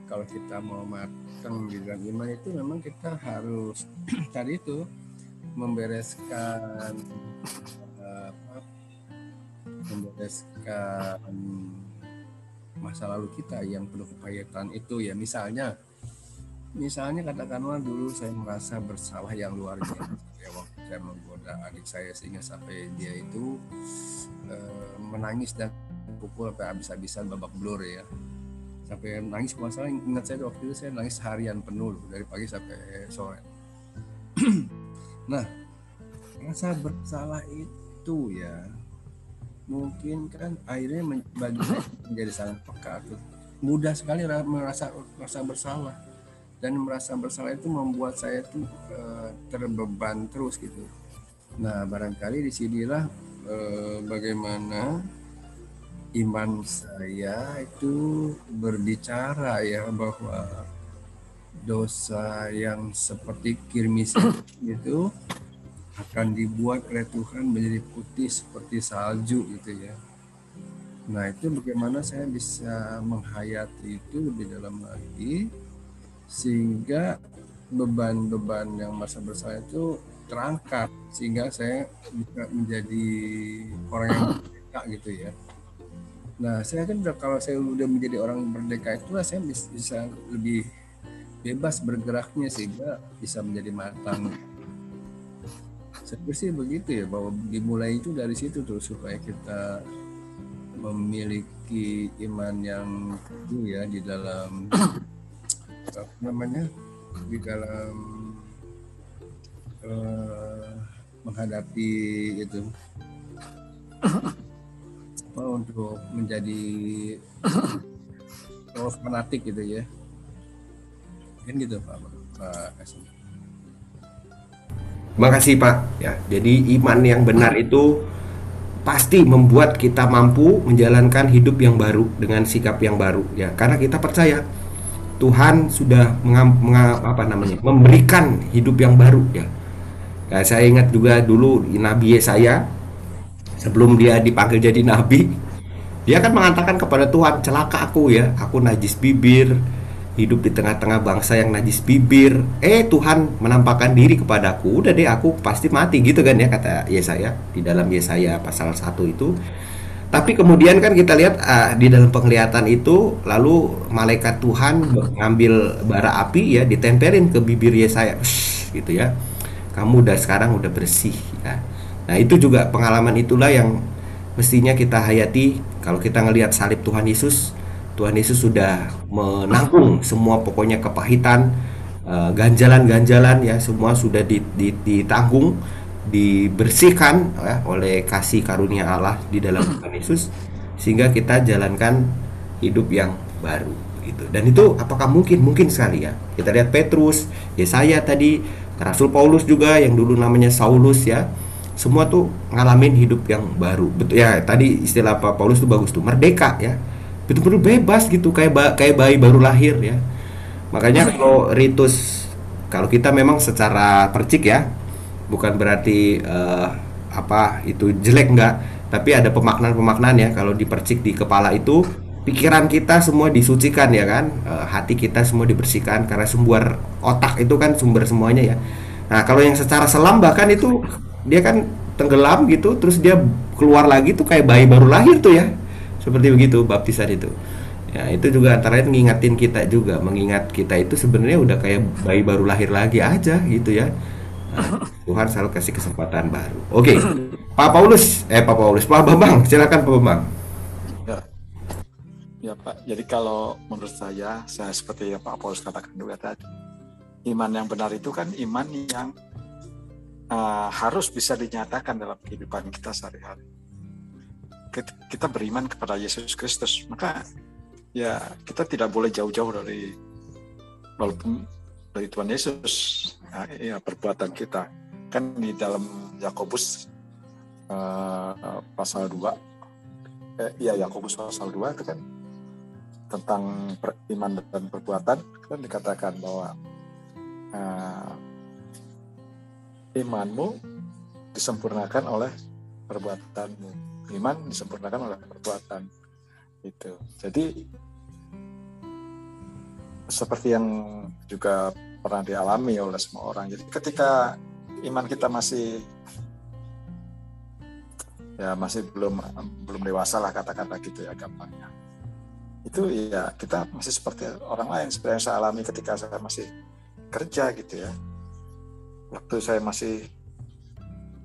kalau kita mau matang di dalam iman itu memang kita harus *clears throat* tadi itu membereskan membereskan masa lalu kita yang penuh kepahitan itu ya. Misalnya misalnya katakanlah dulu saya merasa bersalah yang luar biasa. *laughs* Ya waktu saya menggoda adik saya sehingga sampai dia itu e, menangis dan pukul sampai habis-habisan babak belur ya. Sampai nangis masalah ingat saya waktu itu saya nangis harian penuh dari pagi sampai sore. *clears throat* Nah rasa bersalah itu ya mungkin kan akhirnya bagi saya *laughs* menjadi sangat peka mudah sekali merasa merasa bersalah. Dan merasa bersalah itu membuat saya itu uh, terbeban terus gitu. Nah barangkali di sinilah uh, bagaimana iman saya itu berbicara ya bahwa dosa yang seperti kirmis *coughs* itu akan dibuat oleh Tuhan menjadi putih seperti salju gitu ya. Nah itu bagaimana saya bisa menghayati itu lebih dalam lagi sehingga beban-beban yang masa bersalah itu terangkat sehingga saya bisa menjadi orang yang merdeka gitu ya. Nah saya kan kalau saya udah menjadi orang merdeka itu saya bisa lebih bebas bergeraknya sehingga bisa menjadi matang saya sih begitu ya bahwa dimulai itu dari situ tuh supaya kita memiliki iman yang itu ya di dalam apa namanya di dalam uh, menghadapi itu untuk menjadi oh, fanatik gitu ya kan gitu Pak Pak Kasih. Terima kasih Pak. Ya, jadi iman yang benar itu pasti membuat kita mampu menjalankan hidup yang baru dengan sikap yang baru ya karena kita percaya Tuhan sudah mengam, mengam, apa namanya memberikan hidup yang baru ya. ya saya ingat juga dulu Nabi Yesaya sebelum dia dipanggil jadi nabi dia kan mengatakan kepada Tuhan celaka aku ya aku najis bibir hidup di tengah-tengah bangsa yang najis bibir. Eh Tuhan menampakkan diri kepadaku. Udah deh aku pasti mati gitu kan ya kata Yesaya di dalam Yesaya pasal 1 itu. Tapi kemudian kan kita lihat uh, di dalam penglihatan itu lalu malaikat Tuhan mengambil bara api ya ditempelin ke bibir Yesaya. Gitu ya. Kamu udah sekarang udah bersih ya. Nah itu juga pengalaman itulah yang mestinya kita hayati. Kalau kita ngelihat salib Tuhan Yesus Tuhan Yesus sudah menanggung semua pokoknya kepahitan, eh, ganjalan-ganjalan ya semua sudah ditanggung, dibersihkan ya, oleh kasih karunia Allah di dalam *clears throat* Tuhan Yesus sehingga kita jalankan hidup yang baru gitu. Dan itu apakah mungkin? Mungkin sekali ya. Kita lihat Petrus, Yesaya tadi, Rasul Paulus juga yang dulu namanya Saulus ya. Semua tuh ngalamin hidup yang baru. Betul ya, tadi istilah Pak Paulus tuh bagus tuh, merdeka ya betul-betul bebas gitu kayak ba kayak bayi baru lahir ya. Makanya kalau ritus kalau kita memang secara percik ya bukan berarti uh, apa itu jelek enggak. Tapi ada pemaknaan-pemaknaan ya kalau dipercik di kepala itu pikiran kita semua disucikan ya kan? Uh, hati kita semua dibersihkan karena sumber otak itu kan sumber semuanya ya. Nah kalau yang secara selam bahkan itu dia kan tenggelam gitu terus dia keluar lagi tuh kayak bayi baru lahir tuh ya seperti begitu baptisan itu. Ya itu juga antara lain ngingatin kita juga. Mengingat kita itu sebenarnya udah kayak bayi baru lahir lagi aja gitu ya. Nah, Tuhan selalu kasih kesempatan baru. Oke okay. Pak Paulus. Eh Pak Paulus. Pak Bambang silakan Pak Bambang. Ya. ya Pak. Jadi kalau menurut saya saya seperti yang Pak Paulus katakan juga tadi iman yang benar itu kan iman yang uh, harus bisa dinyatakan dalam kehidupan kita sehari-hari kita beriman kepada Yesus Kristus. Maka ya kita tidak boleh jauh-jauh dari walaupun dari Tuhan Yesus ya, ya perbuatan kita. Kan di dalam Yakobus uh, pasal 2 eh, ya Yakobus pasal 2 itu kan tentang iman dan perbuatan. Kan dikatakan bahwa uh, imanmu disempurnakan oleh perbuatanmu iman disempurnakan oleh perbuatan. Itu jadi seperti yang juga pernah dialami oleh semua orang jadi ketika iman kita masih ya masih belum belum dewasa lah kata-kata gitu ya gampangnya. Itu ya kita masih seperti orang lain seperti yang saya alami ketika saya masih kerja gitu ya. Waktu saya masih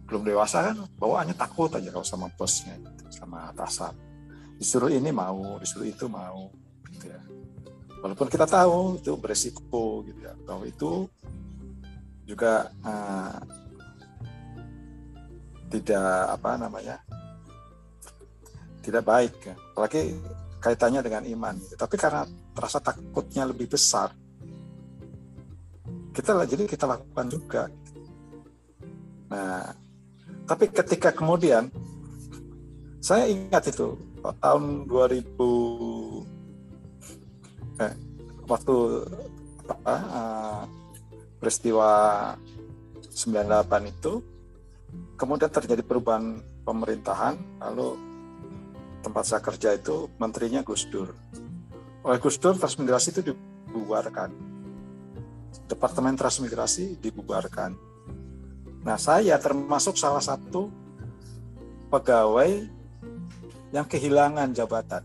belum dewasa kan bawaannya takut aja kalau sama bosnya sama atasan. Disuruh ini mau disuruh itu mau gitu ya. Walaupun kita tahu itu beresiko gitu ya. Bahwa itu juga uh, tidak apa namanya tidak baik ya. apalagi kaitannya dengan iman tapi karena rasa takutnya lebih besar kita jadi kita lakukan juga. Nah tapi ketika kemudian saya ingat itu tahun 2000 eh, waktu apa, uh, peristiwa 98 itu kemudian terjadi perubahan pemerintahan lalu tempat saya kerja itu menterinya Gus Dur. Oleh Gus Dur transmigrasi itu dibubarkan. Departemen transmigrasi dibubarkan nah saya termasuk salah satu pegawai yang kehilangan jabatan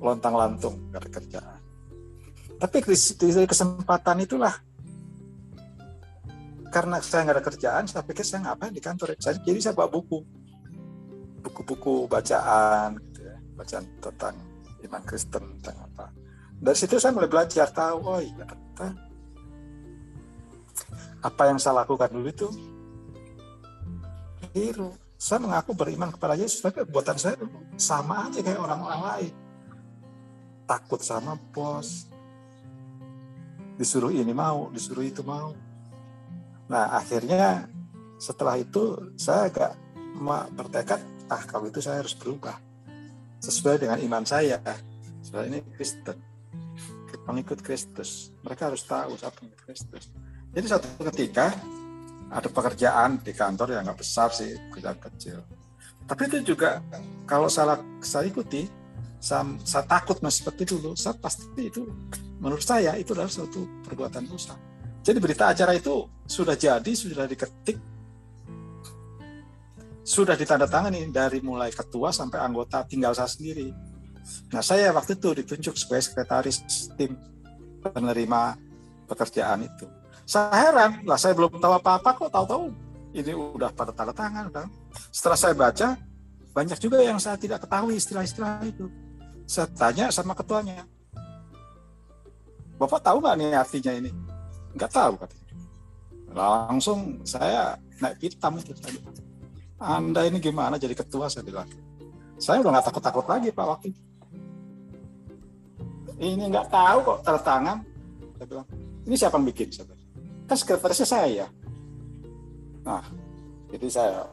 lontang lantung dari kerjaan tapi di kesempatan itulah karena saya nggak ada kerjaan, saya pikir saya ngapain di kantor. Saya, jadi saya bawa buku, buku-buku bacaan, gitu ya, bacaan tentang iman Kristen, tentang apa. Dari situ saya mulai belajar tahu, oh iya ternyata apa yang saya lakukan dulu itu keliru. Saya mengaku beriman kepada Yesus, tapi buatan saya sama aja kayak orang-orang lain. Takut sama bos, disuruh ini mau, disuruh itu mau Nah akhirnya setelah itu saya agak bertekad ah kalau itu saya harus berubah sesuai dengan iman saya. Saya ini Kristen, pengikut Kristus. Mereka harus tahu saya pengikut Kristus. Jadi satu ketika ada pekerjaan di kantor yang nggak besar sih, kerjaan kecil. Tapi itu juga kalau salah saya ikuti, saya, saya takut masih seperti dulu, saya pasti itu menurut saya itu adalah suatu perbuatan dosa jadi berita acara itu sudah jadi, sudah diketik, sudah ditandatangani dari mulai ketua sampai anggota tinggal saya sendiri. Nah saya waktu itu ditunjuk sebagai sekretaris tim penerima pekerjaan itu. Saya heran, lah saya belum tahu apa-apa kok tahu-tahu ini udah pada tanda tangan kan. Setelah saya baca, banyak juga yang saya tidak ketahui istilah-istilah itu. Saya tanya sama ketuanya, Bapak tahu nggak nih artinya ini? nggak tahu katanya. Langsung saya naik hitam itu tadi. Anda ini gimana jadi ketua saya bilang. Saya udah nggak takut-takut lagi Pak Wakil. Ini nggak tahu kok tanda tangan. Saya bilang, ini siapa yang bikin? Saya kan sekretarisnya saya. Nah, jadi saya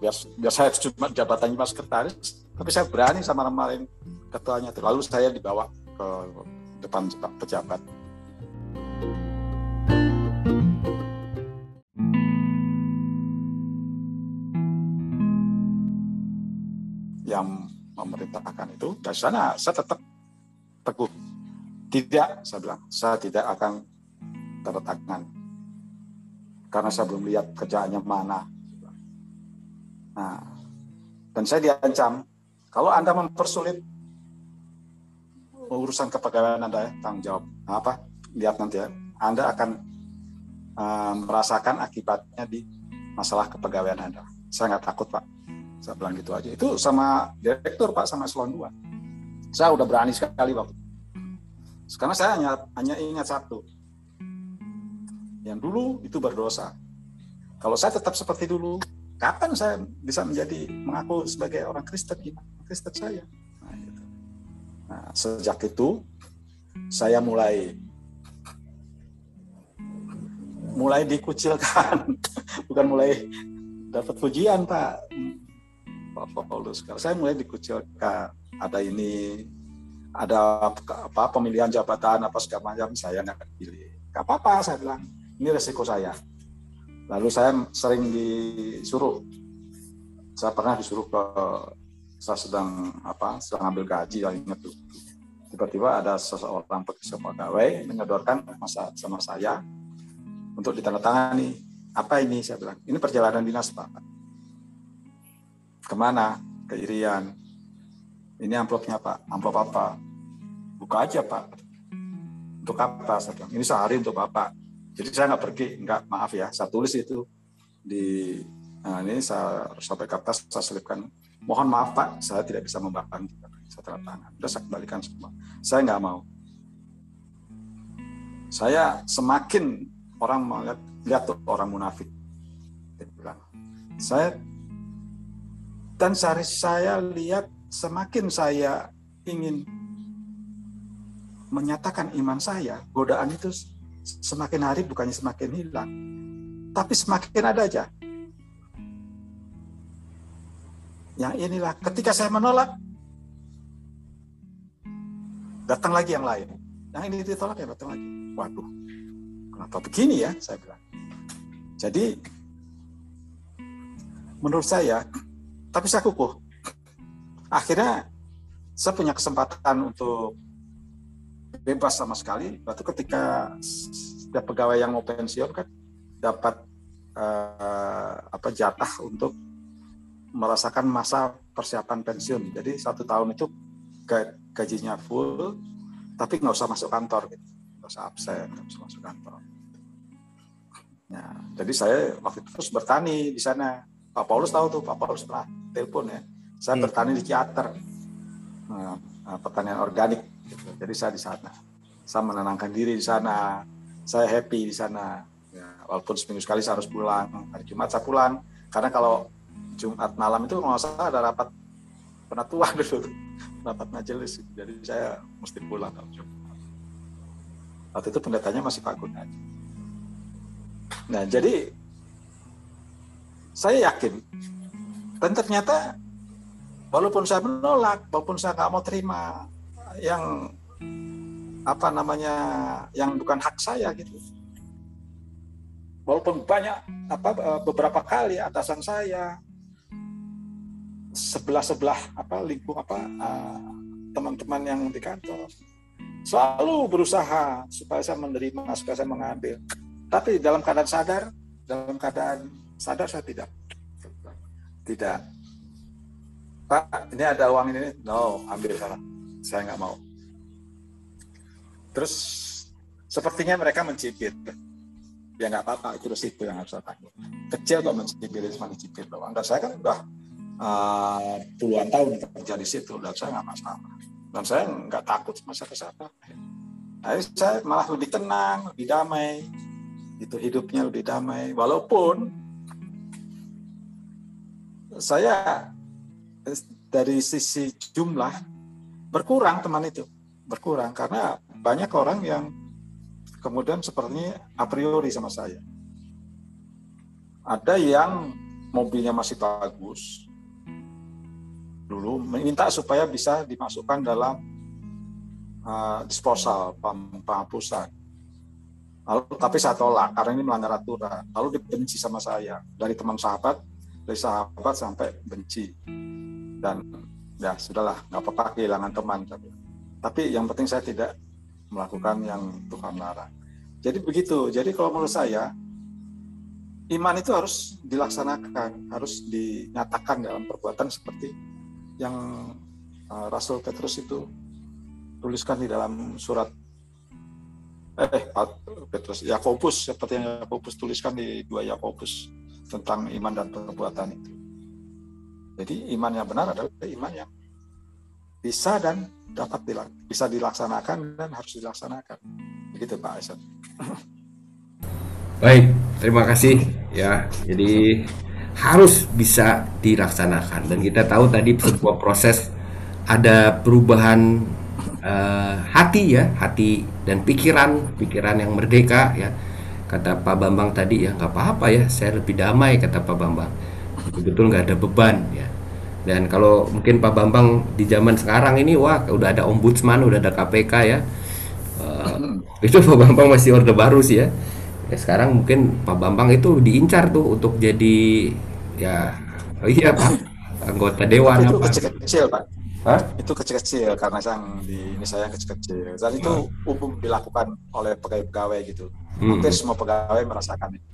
biar biar saya cuma jabatannya mas sekretaris, tapi saya berani sama nama ketuanya itu. Lalu saya dibawa ke depan pejabat yang memerintahkan itu dari sana saya tetap teguh tidak saya bilang saya tidak akan tanda tangan karena saya belum lihat kerjaannya mana. Nah dan saya diancam kalau anda mempersulit urusan kepegawaian anda ya, tanggung jawab. Nah, apa? Lihat nanti ya. Anda akan uh, merasakan akibatnya di masalah kepegawaian anda. Saya nggak takut pak. Saya bilang gitu aja. Itu sama direktur Pak sama eselon 2. Saya udah berani sekali waktu Sekarang saya hanya hanya ingat satu. Yang dulu itu berdosa. Kalau saya tetap seperti dulu, kapan saya bisa menjadi mengaku sebagai orang Kristen Kristen saya? Nah, gitu. nah, sejak itu saya mulai mulai dikucilkan, *laughs* bukan mulai dapat pujian Pak Pak Paulus. Kalau saya mulai dikucilkan, ada ini, ada apa pemilihan jabatan apa segala macam saya nggak pilih. Gak apa-apa saya bilang, ini resiko saya. Lalu saya sering disuruh, saya pernah disuruh ke saya sedang apa sedang ambil gaji yang ingat tuh tiba-tiba ada seseorang pegawai menyodorkan masa sama saya untuk ditandatangani apa ini saya bilang ini perjalanan dinas pak Ke mana? Ke Irian. Ini amplopnya Pak. Amplop apa? Buka aja Pak. Untuk apa? Saya bilang. Ini sehari untuk Bapak. Jadi saya nggak pergi, nggak maaf ya. Saya tulis itu di nah ini saya sampai kertas saya selipkan. Mohon maaf pak saya tidak bisa membantu saya tanda tangan. Sudah saya kembalikan semua. Saya nggak mau. Saya semakin orang melihat lihat tuh orang munafik. Saya dan sehari saya lihat semakin saya ingin menyatakan iman saya, godaan itu semakin hari bukannya semakin hilang, tapi semakin ada aja. Yang inilah ketika saya menolak, datang lagi yang lain. Yang ini ditolak ya datang lagi. Waduh, kenapa begini ya? Saya bilang. Jadi menurut saya, tapi saya kukuh. Akhirnya saya punya kesempatan untuk bebas sama sekali. Waktu ketika setiap pegawai yang mau pensiun kan dapat uh, apa jatah untuk merasakan masa persiapan pensiun. Jadi satu tahun itu gajinya full, tapi nggak usah masuk kantor, gitu. nggak usah absen, nggak usah masuk kantor. Nah, jadi saya waktu itu terus bertani di sana. Pak Paulus tahu tuh, Pak Paulus pernah telepon ya. Saya hmm. bertani di Ciater, nah, pertanian organik. Gitu. Jadi saya di sana. Saya menenangkan diri di sana. Saya happy di sana. Ya, walaupun seminggu sekali saya harus pulang. Hari Jumat saya pulang. Karena kalau Jumat malam itu nggak salah ada rapat penatua dulu, *laughs* rapat majelis. Jadi saya mesti pulang kalau Jumat. Waktu itu pendetanya masih Pak Gunadi. Nah, jadi saya yakin dan ternyata walaupun saya menolak, walaupun saya nggak mau terima yang apa namanya yang bukan hak saya gitu. Walaupun banyak apa beberapa kali atasan saya sebelah sebelah apa lingkup apa uh, teman-teman yang di kantor selalu berusaha supaya saya menerima supaya saya mengambil. Tapi dalam keadaan sadar dalam keadaan sadar saya tidak. Tidak. Pak ini ada uang ini? No ambil salah saya nggak mau. Terus sepertinya mereka mencibir. Ya nggak apa-apa. Itu resiko yang harus saya tanggung. Kecil kok mencibir cuma mencibir doang. Dan saya kan udah uh, puluhan tahun kerja di situ. Dan saya nggak masalah. Dan saya nggak takut sama siapa-siapa. Akhirnya saya malah lebih tenang lebih damai. Itu hidupnya lebih damai. Walaupun saya dari sisi jumlah berkurang teman itu berkurang karena banyak orang yang kemudian sepertinya a priori sama saya ada yang mobilnya masih bagus dulu minta supaya bisa dimasukkan dalam uh, disposal penghapusan. Lalu tapi saya tolak karena ini melanggar aturan. Lalu dibenci sama saya dari teman sahabat, dari sahabat sampai benci. Dan ya sudahlah, nggak apa-apa kehilangan teman. Tapi yang penting saya tidak melakukan yang Tuhan larang. Jadi begitu. Jadi kalau menurut saya iman itu harus dilaksanakan, harus dinyatakan dalam perbuatan seperti yang uh, Rasul Petrus itu tuliskan di dalam surat eh Petrus Yakobus seperti yang Yakobus tuliskan di dua Yakobus tentang iman dan perbuatan itu. Jadi iman yang benar adalah iman yang bisa dan dapat dilak, bisa dilaksanakan dan harus dilaksanakan. Begitu Pak Aisyah. Baik, terima kasih ya. Jadi harus bisa dilaksanakan dan kita tahu tadi sebuah proses ada perubahan uh, hati ya hati dan pikiran pikiran yang merdeka ya kata Pak Bambang tadi ya nggak apa-apa ya saya lebih damai kata Pak Bambang betul nggak ada beban ya dan kalau mungkin Pak Bambang di zaman sekarang ini wah udah ada ombudsman udah ada KPK ya uh, itu Pak Bambang masih orde baru sih ya ya sekarang mungkin Pak Bambang itu diincar tuh untuk jadi ya oh iya Pak anggota dewan itu apa kecil-kecil Pak Hah? itu kecil-kecil karena yang di ini saya kecil-kecil dan itu hmm. umum dilakukan oleh pegawai-pegawai gitu hmm. semua pegawai merasakan itu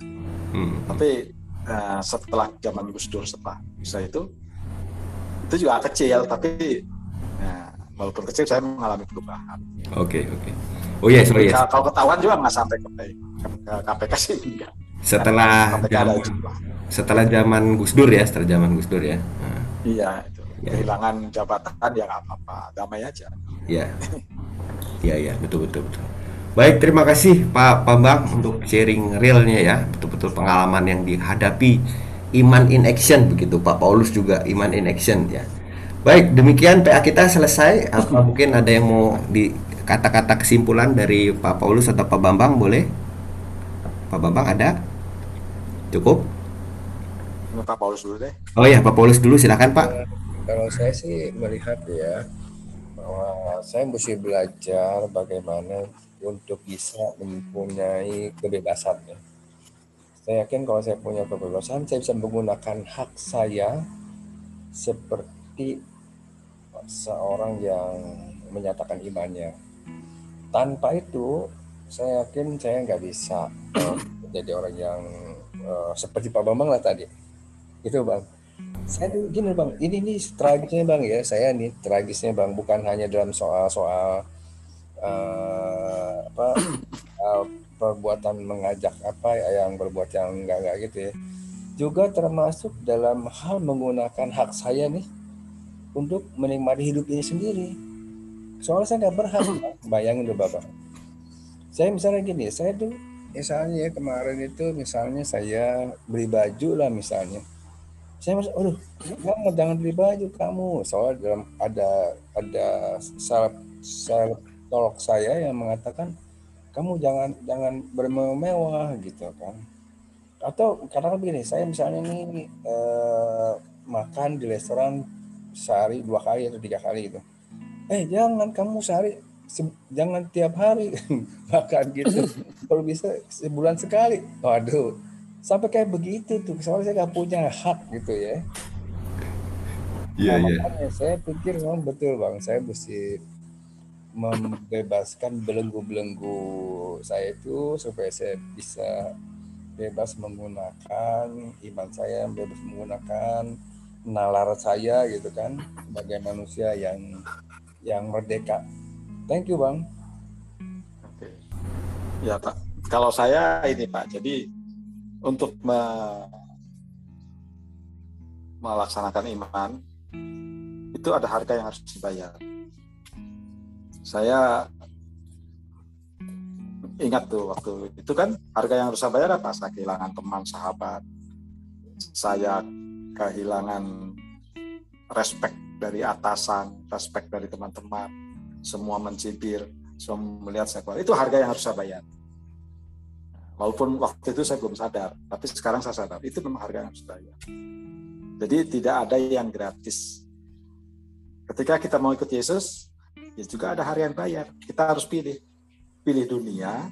hmm. tapi uh, setelah zaman Gus Dur setelah bisa itu itu juga kecil tapi ya, walaupun kecil saya mengalami perubahan oke okay, oke okay. oh iya yes, oh yes. kalau ketahuan juga nggak sampai ke KPK sih enggak. Setelah zaman, setelah zaman Gus Dur ya, setelah zaman Gus Dur ya. Nah. Iya, itu. Ya. Kehilangan jabatan ya nggak apa-apa, damai aja. Iya. Iya, iya, betul betul betul. Baik, terima kasih Pak Pambang untuk sharing realnya ya, betul-betul pengalaman yang dihadapi iman in action begitu. Pak Paulus juga iman in action ya. Baik demikian PA kita selesai. Apa mungkin ada yang mau di kata-kata kesimpulan dari Pak Paulus atau Pak Bambang boleh? Pak Bambang ada? Cukup? Pak Paulus dulu deh. Oh ya Pak Paulus dulu silakan Pak. Kalau saya sih melihat ya bahwa saya mesti belajar bagaimana untuk bisa mempunyai kebebasan ya. Saya yakin kalau saya punya kebebasan, saya bisa menggunakan hak saya seperti seorang yang menyatakan imannya. Tanpa itu, saya yakin saya nggak bisa uh, menjadi orang yang uh, seperti Pak Bambang lah tadi. Itu Bang. Saya gini Bang, ini nih tragisnya Bang ya, saya nih tragisnya Bang, bukan hanya dalam soal-soal uh, apa uh, perbuatan mengajak apa ya, yang berbuat yang enggak enggak gitu ya. Juga termasuk dalam hal menggunakan hak saya nih untuk menikmati hidup ini sendiri. Soalnya saya nggak berhak bayangin tuh bapak. Saya misalnya gini saya tuh misalnya ya, kemarin itu misalnya saya beli baju lah misalnya. Saya masuk, aduh, jangan jangan beli baju kamu. Soalnya dalam ada ada salep salep tolok saya yang mengatakan kamu jangan jangan bermewah gitu kan. Atau karena begini saya misalnya ini eh, makan di restoran sehari dua kali atau tiga kali gitu. Eh jangan kamu sehari jangan tiap hari *laughs* makan gitu. *laughs* Kalau bisa sebulan sekali. Waduh. Sampai kayak begitu tuh soalnya saya nggak punya hak gitu ya. Iya, nah, iya. makanya saya pikir memang betul bang. Saya mesti membebaskan belenggu-belenggu saya itu supaya saya bisa bebas menggunakan iman saya, bebas menggunakan nalar saya gitu kan sebagai manusia yang yang merdeka. Thank you bang. Oke. Ya Pak, kalau saya ini Pak, jadi untuk me melaksanakan iman itu ada harga yang harus dibayar saya ingat tuh waktu itu kan harga yang harus saya bayar apa? Saya kehilangan teman sahabat, saya kehilangan respect dari atasan, respect dari teman-teman, semua mencibir, semua melihat saya keluar. Itu harga yang harus saya bayar. Walaupun waktu itu saya belum sadar, tapi sekarang saya sadar itu memang harga yang harus saya bayar. Jadi tidak ada yang gratis. Ketika kita mau ikut Yesus, ya juga ada harian bayar. Kita harus pilih. Pilih dunia,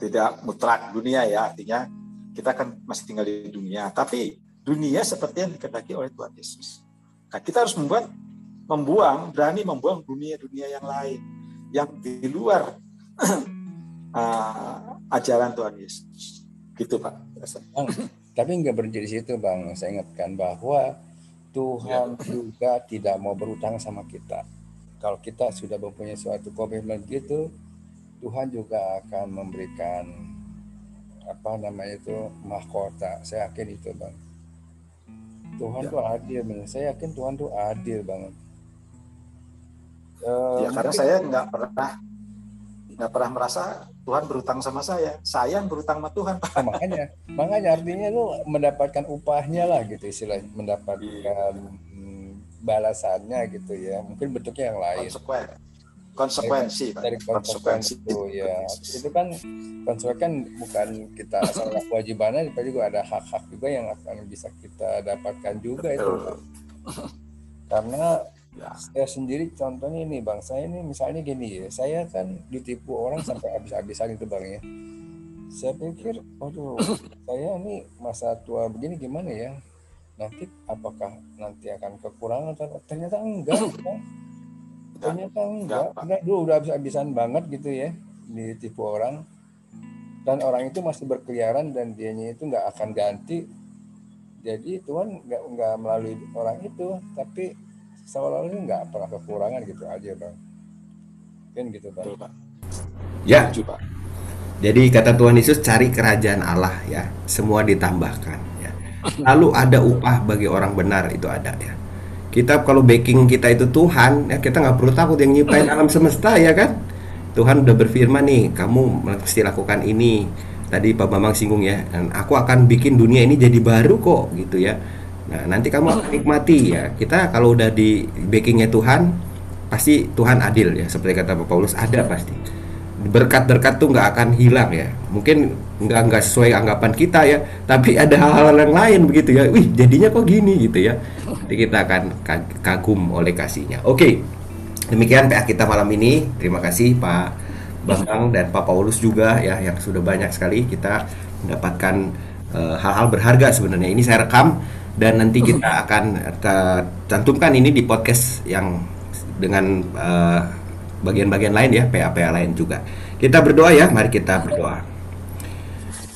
tidak mutlak dunia ya, artinya kita kan masih tinggal di dunia, tapi dunia seperti yang dikendaki oleh Tuhan Yesus. Nah, kita harus membuat membuang, berani membuang dunia-dunia yang lain yang di luar uh, *clears throat* ajaran Tuhan Yesus. Gitu, Pak. Bang, tapi nggak berhenti di situ, Bang. Saya ingatkan bahwa Tuhan ya. juga tidak mau berutang sama kita kalau kita sudah mempunyai suatu komitmen gitu, Tuhan juga akan memberikan apa namanya itu mahkota. Saya yakin itu bang. Tuhan ya. tuh adil, bang. Saya yakin Tuhan tuh adil banget. Uh, ya karena saya nggak pernah nggak pernah merasa Tuhan berutang sama saya. Saya yang berutang sama Tuhan. Nah, *laughs* makanya, makanya artinya lu mendapatkan upahnya lah gitu istilahnya, mendapatkan iya balasannya gitu ya. Mungkin bentuknya yang lain. Konsekuen konsekuensi dari konsekuensi itu ya. Itu kan konsekuensi kan bukan kita asal kewajibannya tapi juga ada hak-hak juga yang akan bisa kita dapatkan juga itu karena ya. saya sendiri contohnya ini bang saya ini misalnya gini ya saya kan ditipu orang sampai habis-habisan itu bang ya. Saya pikir waduh saya ini masa tua begini gimana ya nanti apakah nanti akan kekurangan ternyata enggak *clears throat* ternyata enggak enggak. Dulu udah habis-habisan banget gitu ya. Ditipu orang. Dan orang itu masih berkeliaran dan dianya itu nggak akan ganti. Jadi Tuhan nggak nggak melalui orang itu. Tapi seolah-olah nggak pernah kekurangan gitu aja bang. Kan gitu bang. Betul, ya. Coba jadi kata Tuhan Yesus cari kerajaan Allah ya. Semua ditambahkan Lalu ada upah bagi orang benar itu ada ya. Kita kalau backing kita itu Tuhan ya kita nggak perlu takut yang nyiptain *clears throat* alam semesta ya kan. Tuhan udah berfirman nih, kamu mesti lakukan ini. tadi Pak Bambang singgung ya, dan aku akan bikin dunia ini jadi baru kok gitu ya. Nah, nanti kamu akan nikmati ya. Kita kalau udah di backingnya Tuhan, pasti Tuhan adil ya. Seperti kata Pak Paulus, ada pasti. Berkat-berkat tuh nggak akan hilang ya. Mungkin nggak nggak sesuai anggapan kita ya, tapi ada hal-hal yang lain begitu ya. Wih, jadinya kok gini gitu ya. Nanti kita akan kagum oleh kasihnya. Oke, demikian PA kita malam ini. Terima kasih Pak Bambang dan Pak Paulus juga ya yang sudah banyak sekali kita mendapatkan eh, hal-hal uh, berharga sebenarnya. Ini saya rekam dan nanti kita *laughs* akan uh, cantumkan ini di podcast yang dengan uh, bagian-bagian lain ya, PA-PA lain juga. Kita berdoa ya, mari kita berdoa.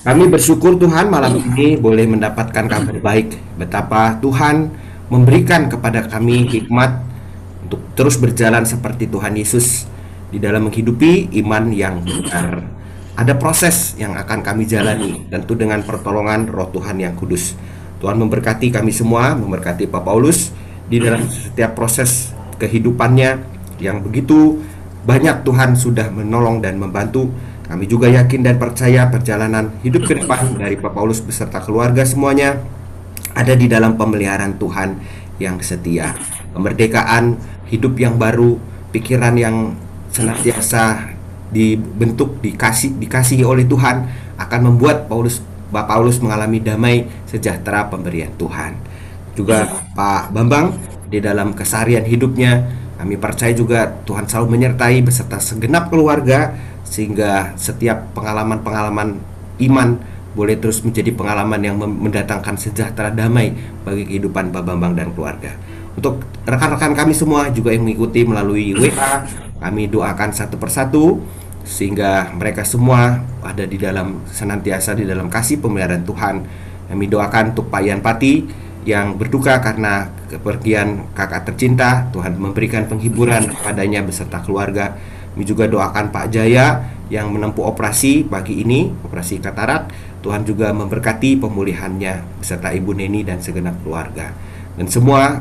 Kami bersyukur Tuhan malam ini boleh mendapatkan kabar baik betapa Tuhan memberikan kepada kami hikmat untuk terus berjalan seperti Tuhan Yesus di dalam menghidupi iman yang benar. Ada proses yang akan kami jalani, tentu dengan pertolongan Roh Tuhan yang kudus. Tuhan memberkati kami semua, memberkati Pak Paulus di dalam setiap proses kehidupannya yang begitu banyak Tuhan sudah menolong dan membantu. Kami juga yakin dan percaya perjalanan hidup ke depan dari Pak Paulus beserta keluarga semuanya ada di dalam pemeliharaan Tuhan yang setia. Kemerdekaan, hidup yang baru, pikiran yang senantiasa dibentuk dikasih dikasihi oleh Tuhan akan membuat Paulus Bapak Paulus mengalami damai sejahtera pemberian Tuhan. Juga Pak Bambang di dalam kesarian hidupnya kami percaya juga Tuhan selalu menyertai beserta segenap keluarga sehingga setiap pengalaman-pengalaman iman boleh terus menjadi pengalaman yang mendatangkan sejahtera damai bagi kehidupan Pak Bambang dan keluarga. Untuk rekan-rekan kami semua juga yang mengikuti melalui *coughs* WA, kami doakan satu persatu sehingga mereka semua ada di dalam senantiasa di dalam kasih pemeliharaan Tuhan. Kami doakan untuk Pak Yan Pati yang berduka karena kepergian kakak tercinta. Tuhan memberikan penghiburan kepadanya beserta keluarga. Kami juga doakan Pak Jaya yang menempuh operasi pagi ini, operasi katarak. Tuhan juga memberkati pemulihannya beserta Ibu Neni dan segenap keluarga. Dan semua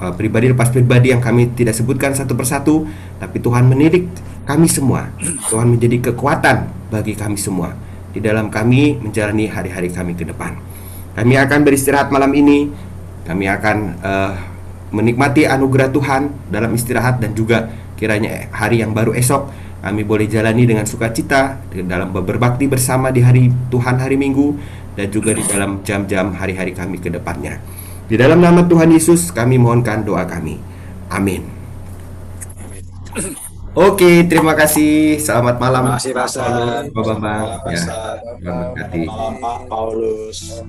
uh, pribadi lepas pribadi yang kami tidak sebutkan satu persatu, tapi Tuhan menilik kami semua. Tuhan menjadi kekuatan bagi kami semua di dalam kami menjalani hari-hari kami ke depan. Kami akan beristirahat malam ini. Kami akan uh, menikmati anugerah Tuhan dalam istirahat dan juga kiranya hari yang baru esok kami boleh jalani dengan sukacita dalam berbakti bersama di hari Tuhan hari Minggu dan juga di dalam jam-jam hari-hari kami ke depannya. Di dalam nama Tuhan Yesus kami mohonkan doa kami. Amin. Oke, terima kasih. Selamat malam. Terima kasih. Pak Bambang. Ya, Selamat Pak Paulus.